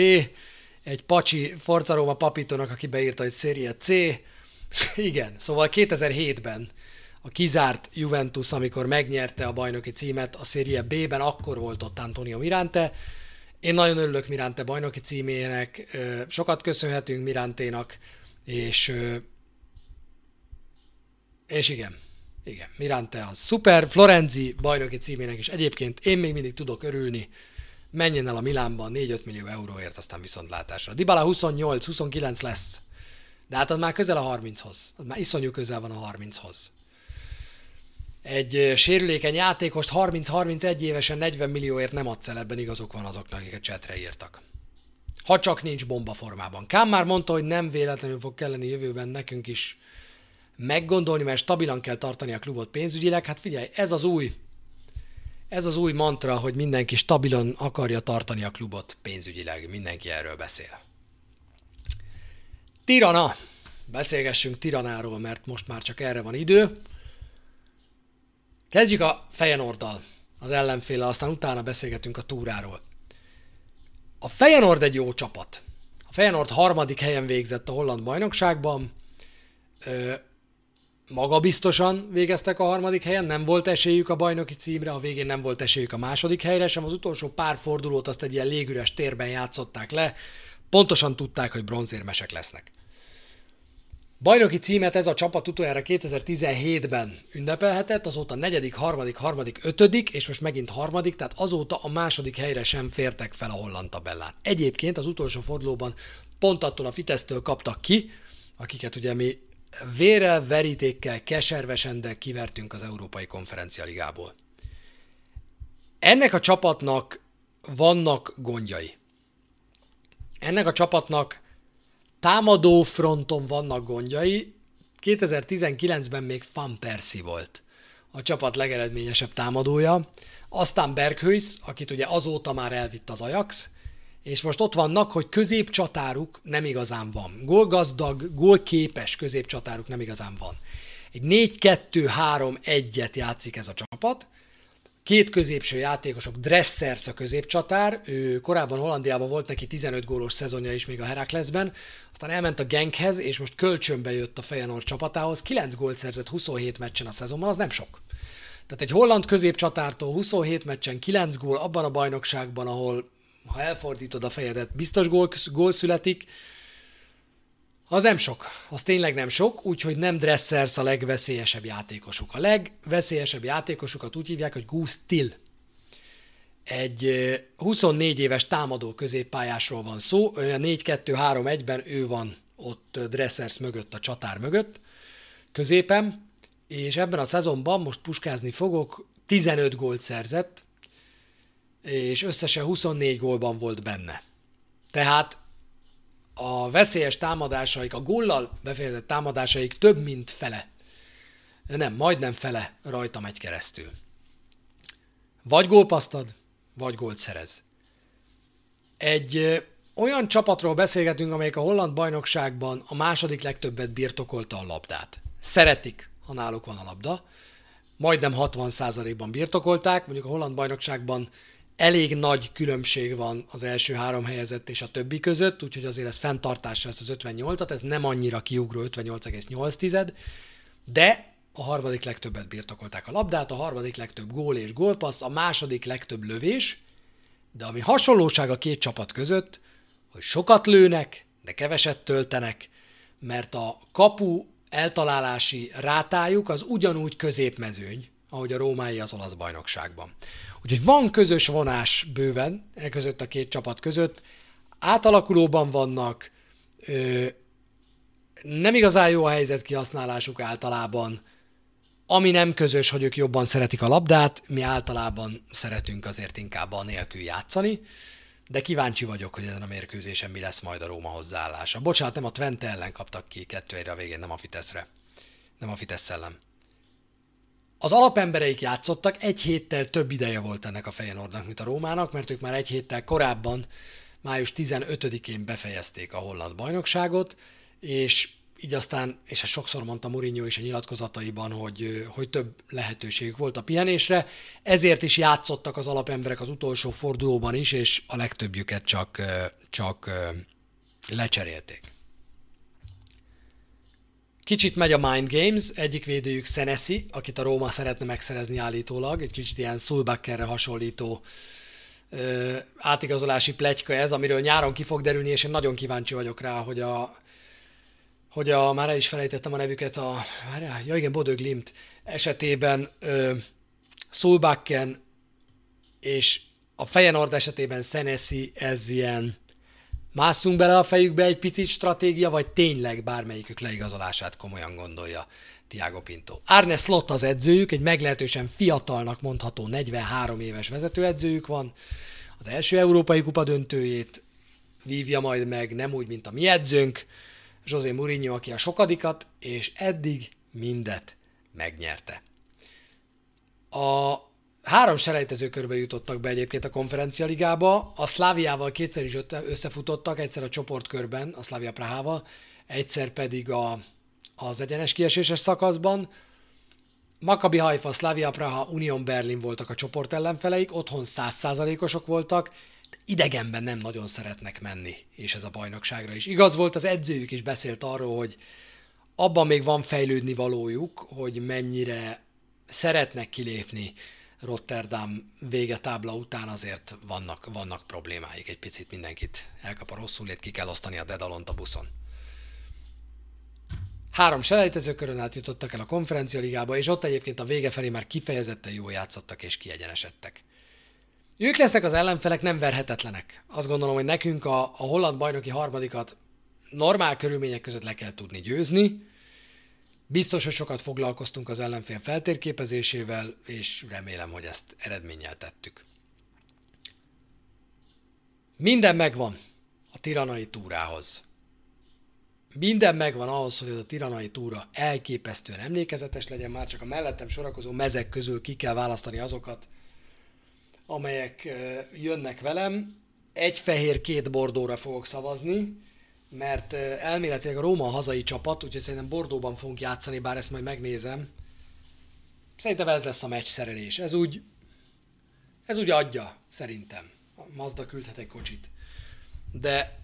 egy pacsi Forza Roma papítónak, aki beírta, hogy Széria C. Igen, szóval 2007-ben a kizárt Juventus, amikor megnyerte a bajnoki címet a Serie B-ben, akkor volt ott Antonio Mirante. Én nagyon örülök Mirante bajnoki címének, sokat köszönhetünk Miranténak, és, és igen, igen, Mirante az szuper, Florenzi bajnoki címének is egyébként én még mindig tudok örülni, menjen el a Milánban 4-5 millió euróért, aztán viszontlátásra. Dybala 28-29 lesz, de hát az már közel a 30-hoz. Az már iszonyú közel van a 30-hoz egy sérülékeny játékost 30-31 évesen 40 millióért nem adsz el, ebben igazok van azoknak, akik a csetre írtak. Ha csak nincs bomba formában. Kám már mondta, hogy nem véletlenül fog kelleni jövőben nekünk is meggondolni, mert stabilan kell tartani a klubot pénzügyileg. Hát figyelj, ez az új, ez az új mantra, hogy mindenki stabilan akarja tartani a klubot pénzügyileg. Mindenki erről beszél. Tirana. Beszélgessünk Tiranáról, mert most már csak erre van idő. Kezdjük a Fejenorddal, az ellenféle, aztán utána beszélgetünk a túráról. A Fejenord egy jó csapat. A Fejenord harmadik helyen végzett a holland bajnokságban. Magabiztosan végeztek a harmadik helyen, nem volt esélyük a bajnoki címre, a végén nem volt esélyük a második helyre sem, az utolsó pár fordulót azt egy ilyen légüres térben játszották le, pontosan tudták, hogy bronzérmesek lesznek. Bajnoki címet ez a csapat utoljára 2017-ben ünnepelhetett, azóta negyedik, harmadik, harmadik, ötödik, és most megint harmadik, tehát azóta a második helyre sem fértek fel a holland tabellán. Egyébként az utolsó fordulóban pont attól a Fitesztől kaptak ki, akiket ugye mi vérrel, verítékkel, keservesen, de kivertünk az Európai Konferencia Ligából. Ennek a csapatnak vannak gondjai. Ennek a csapatnak támadó fronton vannak gondjai. 2019-ben még Van Persie volt a csapat legeredményesebb támadója. Aztán Berghuis, akit ugye azóta már elvitt az Ajax, és most ott vannak, hogy középcsatáruk nem igazán van. Gólgazdag, gólképes középcsatáruk nem igazán van. Egy 4-2-3-1-et játszik ez a csapat, Két középső játékosok, Dressers a középcsatár, ő korábban Hollandiában volt neki 15 gólos szezonja is még a Heraklesben, aztán elment a Genkhez, és most kölcsönbe jött a Feyenoord csapatához, 9 gólt szerzett 27 meccsen a szezonban, az nem sok. Tehát egy holland középcsatártól 27 meccsen 9 gól abban a bajnokságban, ahol ha elfordítod a fejedet, biztos gól, gól születik, az nem sok, az tényleg nem sok, úgyhogy nem Dressers a legveszélyesebb játékosuk. A legveszélyesebb játékosukat úgy hívják, hogy Goose Till. Egy 24 éves támadó középpályásról van szó, olyan 4-2-3-1-ben ő van ott Dressers mögött, a csatár mögött, középen, és ebben a szezonban most puskázni fogok, 15 gólt szerzett, és összesen 24 gólban volt benne. Tehát a veszélyes támadásaik, a góllal befejezett támadásaik több, mint fele. Nem, majdnem fele rajta megy keresztül. Vagy gólpasztad, vagy gólt szerez. Egy olyan csapatról beszélgetünk, amelyik a holland bajnokságban a második legtöbbet birtokolta a labdát. Szeretik, ha náluk van a labda. Majdnem 60%-ban birtokolták, mondjuk a holland bajnokságban elég nagy különbség van az első három helyezett és a többi között, úgyhogy azért ez fenntartásra ezt az 58-at, ez nem annyira kiugró 58,8, de a harmadik legtöbbet birtokolták a labdát, a harmadik legtöbb gól és gólpassz, a második legtöbb lövés, de ami hasonlóság a két csapat között, hogy sokat lőnek, de keveset töltenek, mert a kapu eltalálási rátájuk az ugyanúgy középmezőny, ahogy a rómái az olasz bajnokságban. Úgyhogy van közös vonás bőven e között a két csapat között, átalakulóban vannak, ö, nem igazán jó a helyzet kihasználásuk általában, ami nem közös, hogy ők jobban szeretik a labdát, mi általában szeretünk azért inkább a nélkül játszani, de kíváncsi vagyok, hogy ezen a mérkőzésen mi lesz majd a Róma hozzáállása. Bocsánat, nem a Twente ellen kaptak ki kettő a végén, nem a Fiteszre. Nem a Fitesz ellen. Az alapembereik játszottak, egy héttel több ideje volt ennek a Feyenoordnak, mint a Rómának, mert ők már egy héttel korábban, május 15-én befejezték a holland bajnokságot, és így aztán, és ezt sokszor mondta Mourinho is a nyilatkozataiban, hogy, hogy több lehetőségük volt a pihenésre, ezért is játszottak az alapemberek az utolsó fordulóban is, és a legtöbbjüket csak, csak lecserélték. Kicsit megy a Mind Games, egyik védőjük Senesi, akit a Róma szeretne megszerezni állítólag, egy kicsit ilyen Sulbackerre hasonlító ö, átigazolási pletyka ez, amiről nyáron ki fog derülni, és én nagyon kíváncsi vagyok rá, hogy a, hogy a, már el is felejtettem a nevüket, a, várjál, ja igen, Bodög Limt esetében ö, Sulbacken és a Fejenord esetében Senesi, ez ilyen másszunk bele a fejükbe egy picit stratégia, vagy tényleg bármelyikük leigazolását komolyan gondolja Tiago Pinto. Arne Slot az edzőjük, egy meglehetősen fiatalnak mondható 43 éves vezetőedzőjük van, az első Európai Kupa döntőjét vívja majd meg, nem úgy, mint a mi edzőnk, José Mourinho, aki a sokadikat, és eddig mindet megnyerte. A három selejtező körbe jutottak be egyébként a konferencia ligába, a Szláviával kétszer is összefutottak, egyszer a csoportkörben, a Szlávia Prahával, egyszer pedig a, az egyenes kieséses szakaszban. Maccabi Haifa, Slavia Praha, Union Berlin voltak a csoport ellenfeleik, otthon százszázalékosok voltak, idegenben nem nagyon szeretnek menni, és ez a bajnokságra is. Igaz volt, az edzőjük is beszélt arról, hogy abban még van fejlődni valójuk, hogy mennyire szeretnek kilépni Rotterdam végetábla után azért vannak, vannak problémáik. Egy picit mindenkit elkap a rosszul, ki kell osztani a dedalont a buszon. Három selejtezőkörön át jutottak el a konferencia ligába, és ott egyébként a vége felé már kifejezetten jól játszottak és kiegyenesedtek. Ők lesznek az ellenfelek, nem verhetetlenek. Azt gondolom, hogy nekünk a, a holland bajnoki harmadikat normál körülmények között le kell tudni győzni. Biztos, hogy sokat foglalkoztunk az ellenfél feltérképezésével, és remélem, hogy ezt eredménnyel tettük. Minden megvan a tiranai túrához. Minden megvan ahhoz, hogy ez a tiranai túra elképesztően emlékezetes legyen, már csak a mellettem sorakozó mezek közül ki kell választani azokat, amelyek jönnek velem. Egy fehér, két bordóra fogok szavazni, mert elméletileg a Róma a hazai csapat, úgyhogy szerintem Bordóban fogunk játszani, bár ezt majd megnézem. Szerintem ez lesz a meccs szerelés. Ez úgy, ez úgy adja, szerintem. A Mazda küldhet egy kocsit. De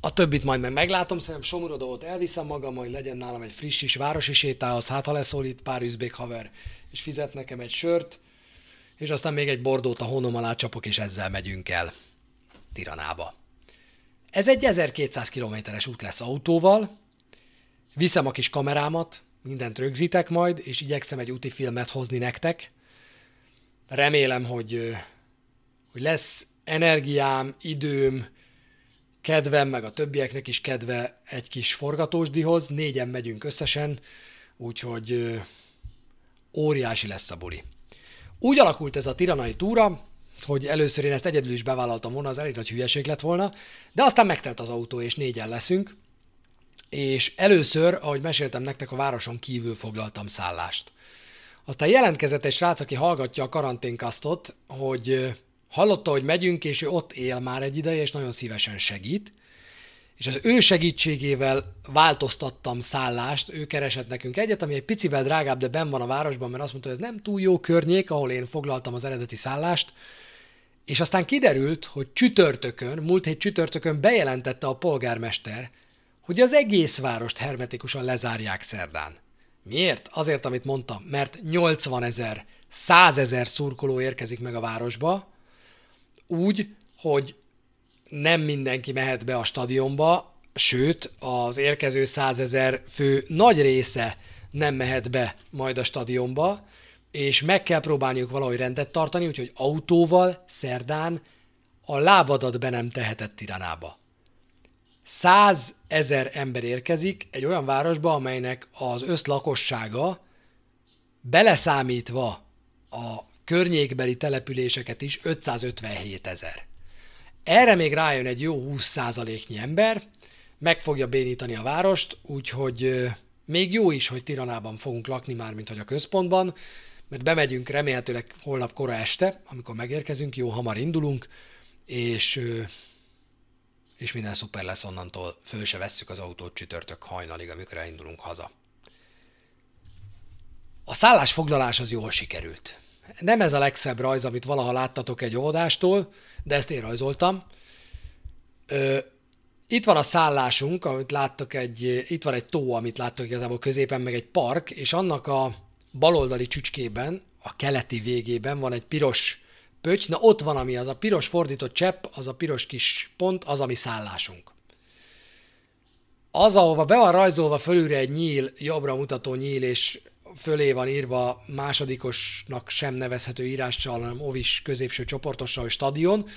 a többit majd meg meglátom, szerintem Somurodót elviszem magam, majd legyen nálam egy friss is városi sétához, hát ha leszólít pár üzbék haver, és fizet nekem egy sört, és aztán még egy bordót a honom alá csapok, és ezzel megyünk el Tiranába. Ez egy 1200 kilométeres út lesz autóval, viszem a kis kamerámat, mindent rögzítek majd, és igyekszem egy úti filmet hozni nektek. Remélem, hogy, hogy lesz energiám, időm, kedvem, meg a többieknek is kedve egy kis forgatósdihoz. Négyen megyünk összesen, úgyhogy óriási lesz a buli. Úgy alakult ez a tiranai túra, hogy először én ezt egyedül is bevállaltam volna, az elég nagy hülyeség lett volna, de aztán megtelt az autó, és négyen leszünk, és először, ahogy meséltem nektek, a városon kívül foglaltam szállást. Aztán jelentkezett egy srác, aki hallgatja a karanténkasztot, hogy Hallotta, hogy megyünk, és ő ott él már egy ideje, és nagyon szívesen segít. És az ő segítségével változtattam szállást, ő keresett nekünk egyet, ami egy picivel drágább, de ben van a városban, mert azt mondta, hogy ez nem túl jó környék, ahol én foglaltam az eredeti szállást, és aztán kiderült, hogy csütörtökön, múlt hét csütörtökön bejelentette a polgármester, hogy az egész várost hermetikusan lezárják szerdán. Miért? Azért, amit mondtam, mert 80 ezer, 100 ezer szurkoló érkezik meg a városba, úgy, hogy nem mindenki mehet be a stadionba, sőt, az érkező 100 ezer fő nagy része nem mehet be majd a stadionba, és meg kell próbálniuk valahogy rendet tartani, úgyhogy autóval szerdán a lábadat be nem tehetett Tiranába. Száz ezer ember érkezik egy olyan városba, amelynek az összlakossága beleszámítva a környékbeli településeket is 557 ezer. Erre még rájön egy jó 20%-nyi ember, meg fogja bénítani a várost, úgyhogy még jó is, hogy Tiranában fogunk lakni már, mint hogy a központban, mert bemegyünk remélhetőleg holnap kora este, amikor megérkezünk, jó hamar indulunk, és, és minden szuper lesz onnantól, föl se vesszük az autót csütörtök hajnalig, amikor elindulunk haza. A szállásfoglalás az jól sikerült. Nem ez a legszebb rajz, amit valaha láttatok egy oldástól, de ezt én rajzoltam. Ö, itt van a szállásunk, amit láttok egy, itt van egy tó, amit láttok igazából középen, meg egy park, és annak a baloldali csücskében, a keleti végében van egy piros pöty, na ott van, ami az a piros fordított csepp, az a piros kis pont, az, ami szállásunk. Az, ahova be van rajzolva fölülre egy nyíl, jobbra mutató nyíl, és fölé van írva másodikosnak sem nevezhető írással, hanem ovis középső csoportossal, hogy stadion,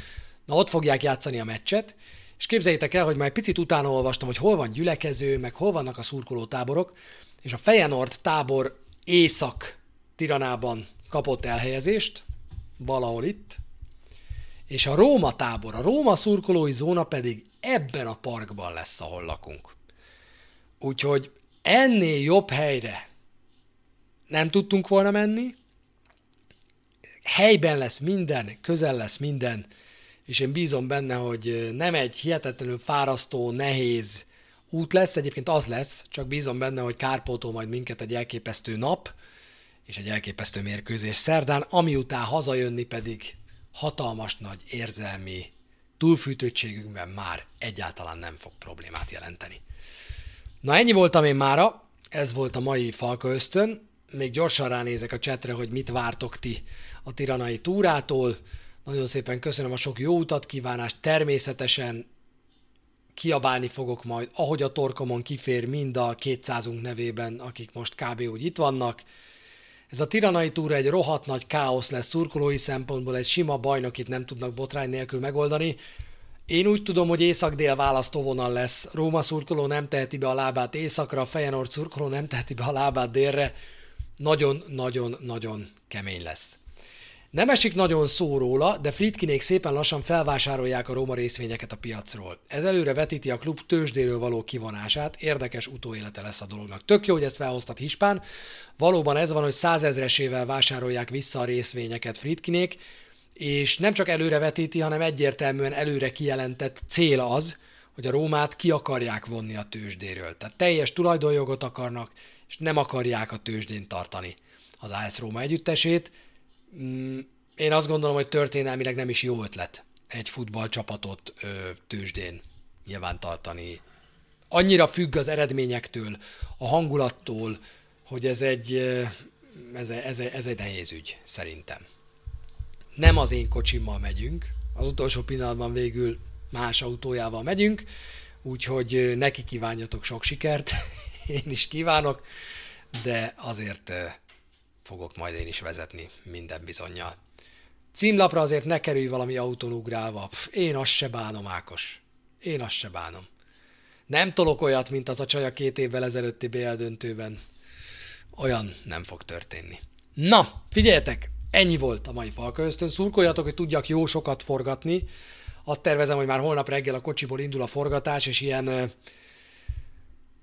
na ott fogják játszani a meccset, és képzeljétek el, hogy már egy picit utána olvastam, hogy hol van gyülekező, meg hol vannak a szurkoló táborok, és a Fejenord tábor észak Tiranában kapott elhelyezést, valahol itt, és a Róma tábor, a Róma szurkolói zóna pedig ebben a parkban lesz, ahol lakunk. Úgyhogy ennél jobb helyre nem tudtunk volna menni, helyben lesz minden, közel lesz minden, és én bízom benne, hogy nem egy hihetetlenül fárasztó, nehéz út lesz, egyébként az lesz, csak bízom benne, hogy kárpótol majd minket egy elképesztő nap, és egy elképesztő mérkőzés szerdán, ami után hazajönni pedig hatalmas nagy érzelmi túlfűtöttségünkben már egyáltalán nem fog problémát jelenteni. Na ennyi voltam én mára, ez volt a mai Falka Ösztön. Még gyorsan ránézek a csetre, hogy mit vártok ti a tiranai túrától. Nagyon szépen köszönöm a sok jó utat, kívánást. Természetesen kiabálni fogok majd, ahogy a torkomon kifér mind a 200-unk nevében, akik most kb. úgy itt vannak. Ez a tiranai túra egy rohadt nagy káosz lesz szurkolói szempontból, egy sima bajnokit nem tudnak botrány nélkül megoldani. Én úgy tudom, hogy észak-dél választóvonal lesz. Róma szurkoló nem teheti be a lábát északra, Fejenord szurkoló nem teheti be a lábát délre. Nagyon-nagyon-nagyon kemény lesz. Nem esik nagyon szó róla, de Fritkinék szépen lassan felvásárolják a Róma részvényeket a piacról. Ez előre vetíti a klub tőzsdéről való kivonását, érdekes utóélete lesz a dolognak. Tök jó, hogy ezt felhoztat Hispán. Valóban ez van, hogy százezresével vásárolják vissza a részvényeket Fritkinék, és nem csak előre vetíti, hanem egyértelműen előre kijelentett cél az, hogy a Rómát ki akarják vonni a tőzsdéről. Tehát teljes tulajdonjogot akarnak, és nem akarják a tőzsdén tartani az AS Róma együttesét, Mm, én azt gondolom, hogy történelmileg nem is jó ötlet egy futballcsapatot ö, tőzsdén nyilvántartani. Annyira függ az eredményektől, a hangulattól, hogy ez egy, ez, ez, ez egy nehéz ügy, szerintem. Nem az én kocsimmal megyünk, az utolsó pillanatban végül más autójával megyünk, úgyhogy neki kívánjatok sok sikert, én is kívánok, de azért fogok majd én is vezetni minden bizonyal. Címlapra azért ne kerülj valami autón ugrálva. Pff, én azt se bánom, Ákos. Én azt se bánom. Nem tolok olyat, mint az a csaj a két évvel ezelőtti BL döntőben. Olyan nem fog történni. Na, figyeljetek! Ennyi volt a mai Falka Ösztön. Szurkoljatok, hogy tudjak jó sokat forgatni. Azt tervezem, hogy már holnap reggel a kocsiból indul a forgatás, és ilyen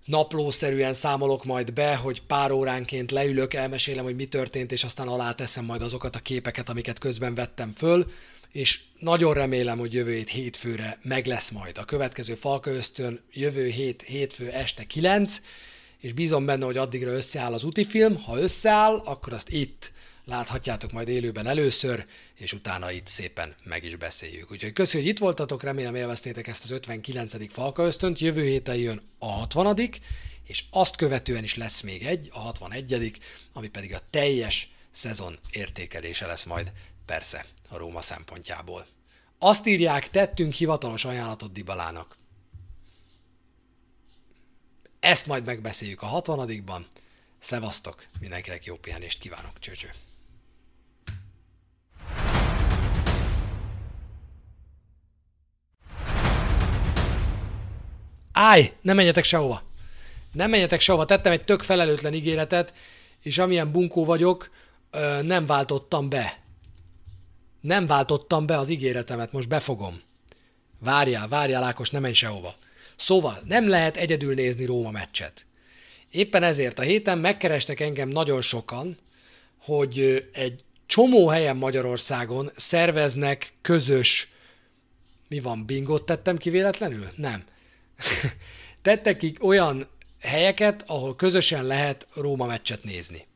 naplószerűen számolok majd be, hogy pár óránként leülök, elmesélem, hogy mi történt, és aztán alá teszem majd azokat a képeket, amiket közben vettem föl, és nagyon remélem, hogy jövő hét hétfőre meg lesz majd a következő Falka Ösztön, jövő hét hétfő este 9, és bízom benne, hogy addigra összeáll az útifilm. Ha összeáll, akkor azt itt láthatjátok majd élőben először, és utána itt szépen meg is beszéljük. Úgyhogy köszönjük, hogy itt voltatok, remélem élveztétek ezt az 59. Falka ösztönt, jövő héten jön a 60 és azt követően is lesz még egy, a 61 ami pedig a teljes szezon értékelése lesz majd, persze, a Róma szempontjából. Azt írják, tettünk hivatalos ajánlatot Dibalának. Ezt majd megbeszéljük a 60 Szevasztok, mindenkinek jó pihenést kívánok, csőcső. Állj, nem menjetek sehova. Nem menjetek sehova. Tettem egy tök felelőtlen ígéretet, és amilyen bunkó vagyok, nem váltottam be. Nem váltottam be az ígéretemet, most befogom. Várjál, várjál, Ákos, nem menj sehova. Szóval nem lehet egyedül nézni Róma meccset. Éppen ezért a héten megkerestek engem nagyon sokan, hogy egy csomó helyen Magyarországon szerveznek közös... Mi van, bingot tettem ki véletlenül? Nem. Tettek ki olyan helyeket, ahol közösen lehet Róma meccset nézni.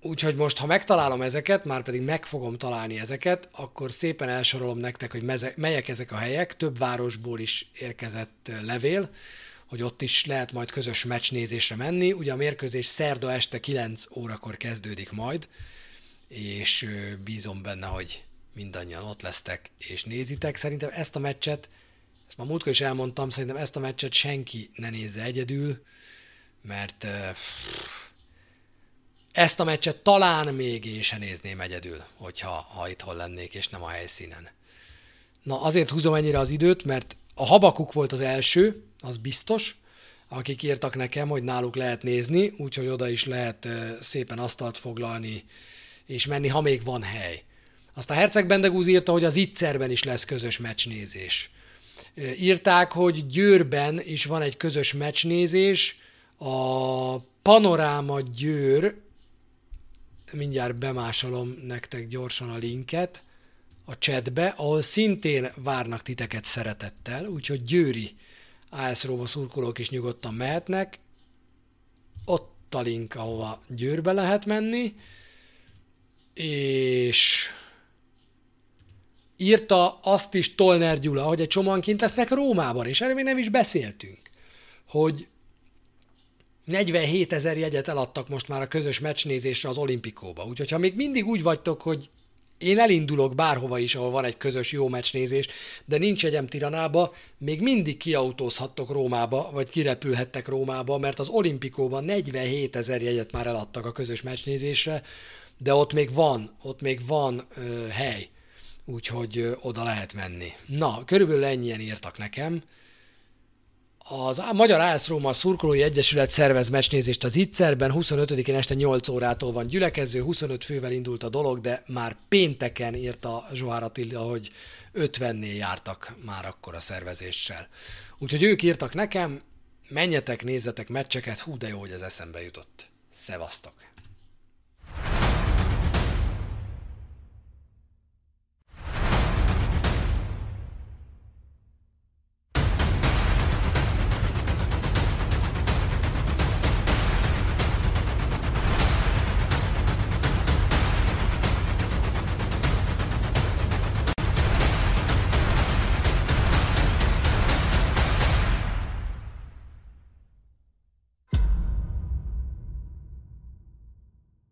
Úgyhogy most, ha megtalálom ezeket, már pedig meg fogom találni ezeket, akkor szépen elsorolom nektek, hogy meze, melyek ezek a helyek. Több városból is érkezett levél, hogy ott is lehet majd közös meccsnézésre menni. Ugye a mérkőzés szerda este 9 órakor kezdődik majd, és bízom benne, hogy mindannyian ott lesztek és nézitek. Szerintem ezt a meccset, ezt már múltkor is elmondtam, szerintem ezt a meccset senki ne nézze egyedül, mert ezt a meccset talán még én sem nézném egyedül, hogyha ha itthon lennék, és nem a helyszínen. Na, azért húzom ennyire az időt, mert a Habakuk volt az első, az biztos, akik írtak nekem, hogy náluk lehet nézni, úgyhogy oda is lehet szépen asztalt foglalni és menni, ha még van hely. Azt a Herceg Bendegúz írta, hogy az Itzerben is lesz közös meccsnézés. Írták, hogy Győrben is van egy közös meccsnézés, a Panoráma Győr, mindjárt bemásolom nektek gyorsan a linket a chatbe, ahol szintén várnak titeket szeretettel, úgyhogy Győri AS Róma szurkolók is nyugodtan mehetnek. Ott a link, ahova Győrbe lehet menni, és írta azt is Tolner Gyula, hogy egy csomóan kint lesznek Rómában, és erről még nem is beszéltünk, hogy 47 ezer jegyet eladtak most már a közös meccsnézésre az olimpikóba. Úgyhogy ha még mindig úgy vagytok, hogy én elindulok bárhova is, ahol van egy közös jó meccsnézés, de nincs egyem Tiranába, még mindig kiautózhattok Rómába, vagy kirepülhettek Rómába, mert az olimpikóban 47 ezer jegyet már eladtak a közös meccsnézésre, de ott még van, ott még van ö, hely, úgyhogy oda lehet menni. Na, körülbelül ennyien írtak nekem. Az Magyar Ász Róma Szurkolói Egyesület szervez meccsnézést az Itzerben, 25-én este 8 órától van gyülekező, 25 fővel indult a dolog, de már pénteken írta Zsohár Attila, hogy 50-nél jártak már akkor a szervezéssel. Úgyhogy ők írtak nekem, menjetek, nézzetek meccseket, hú de jó, hogy ez eszembe jutott. Szevasztok!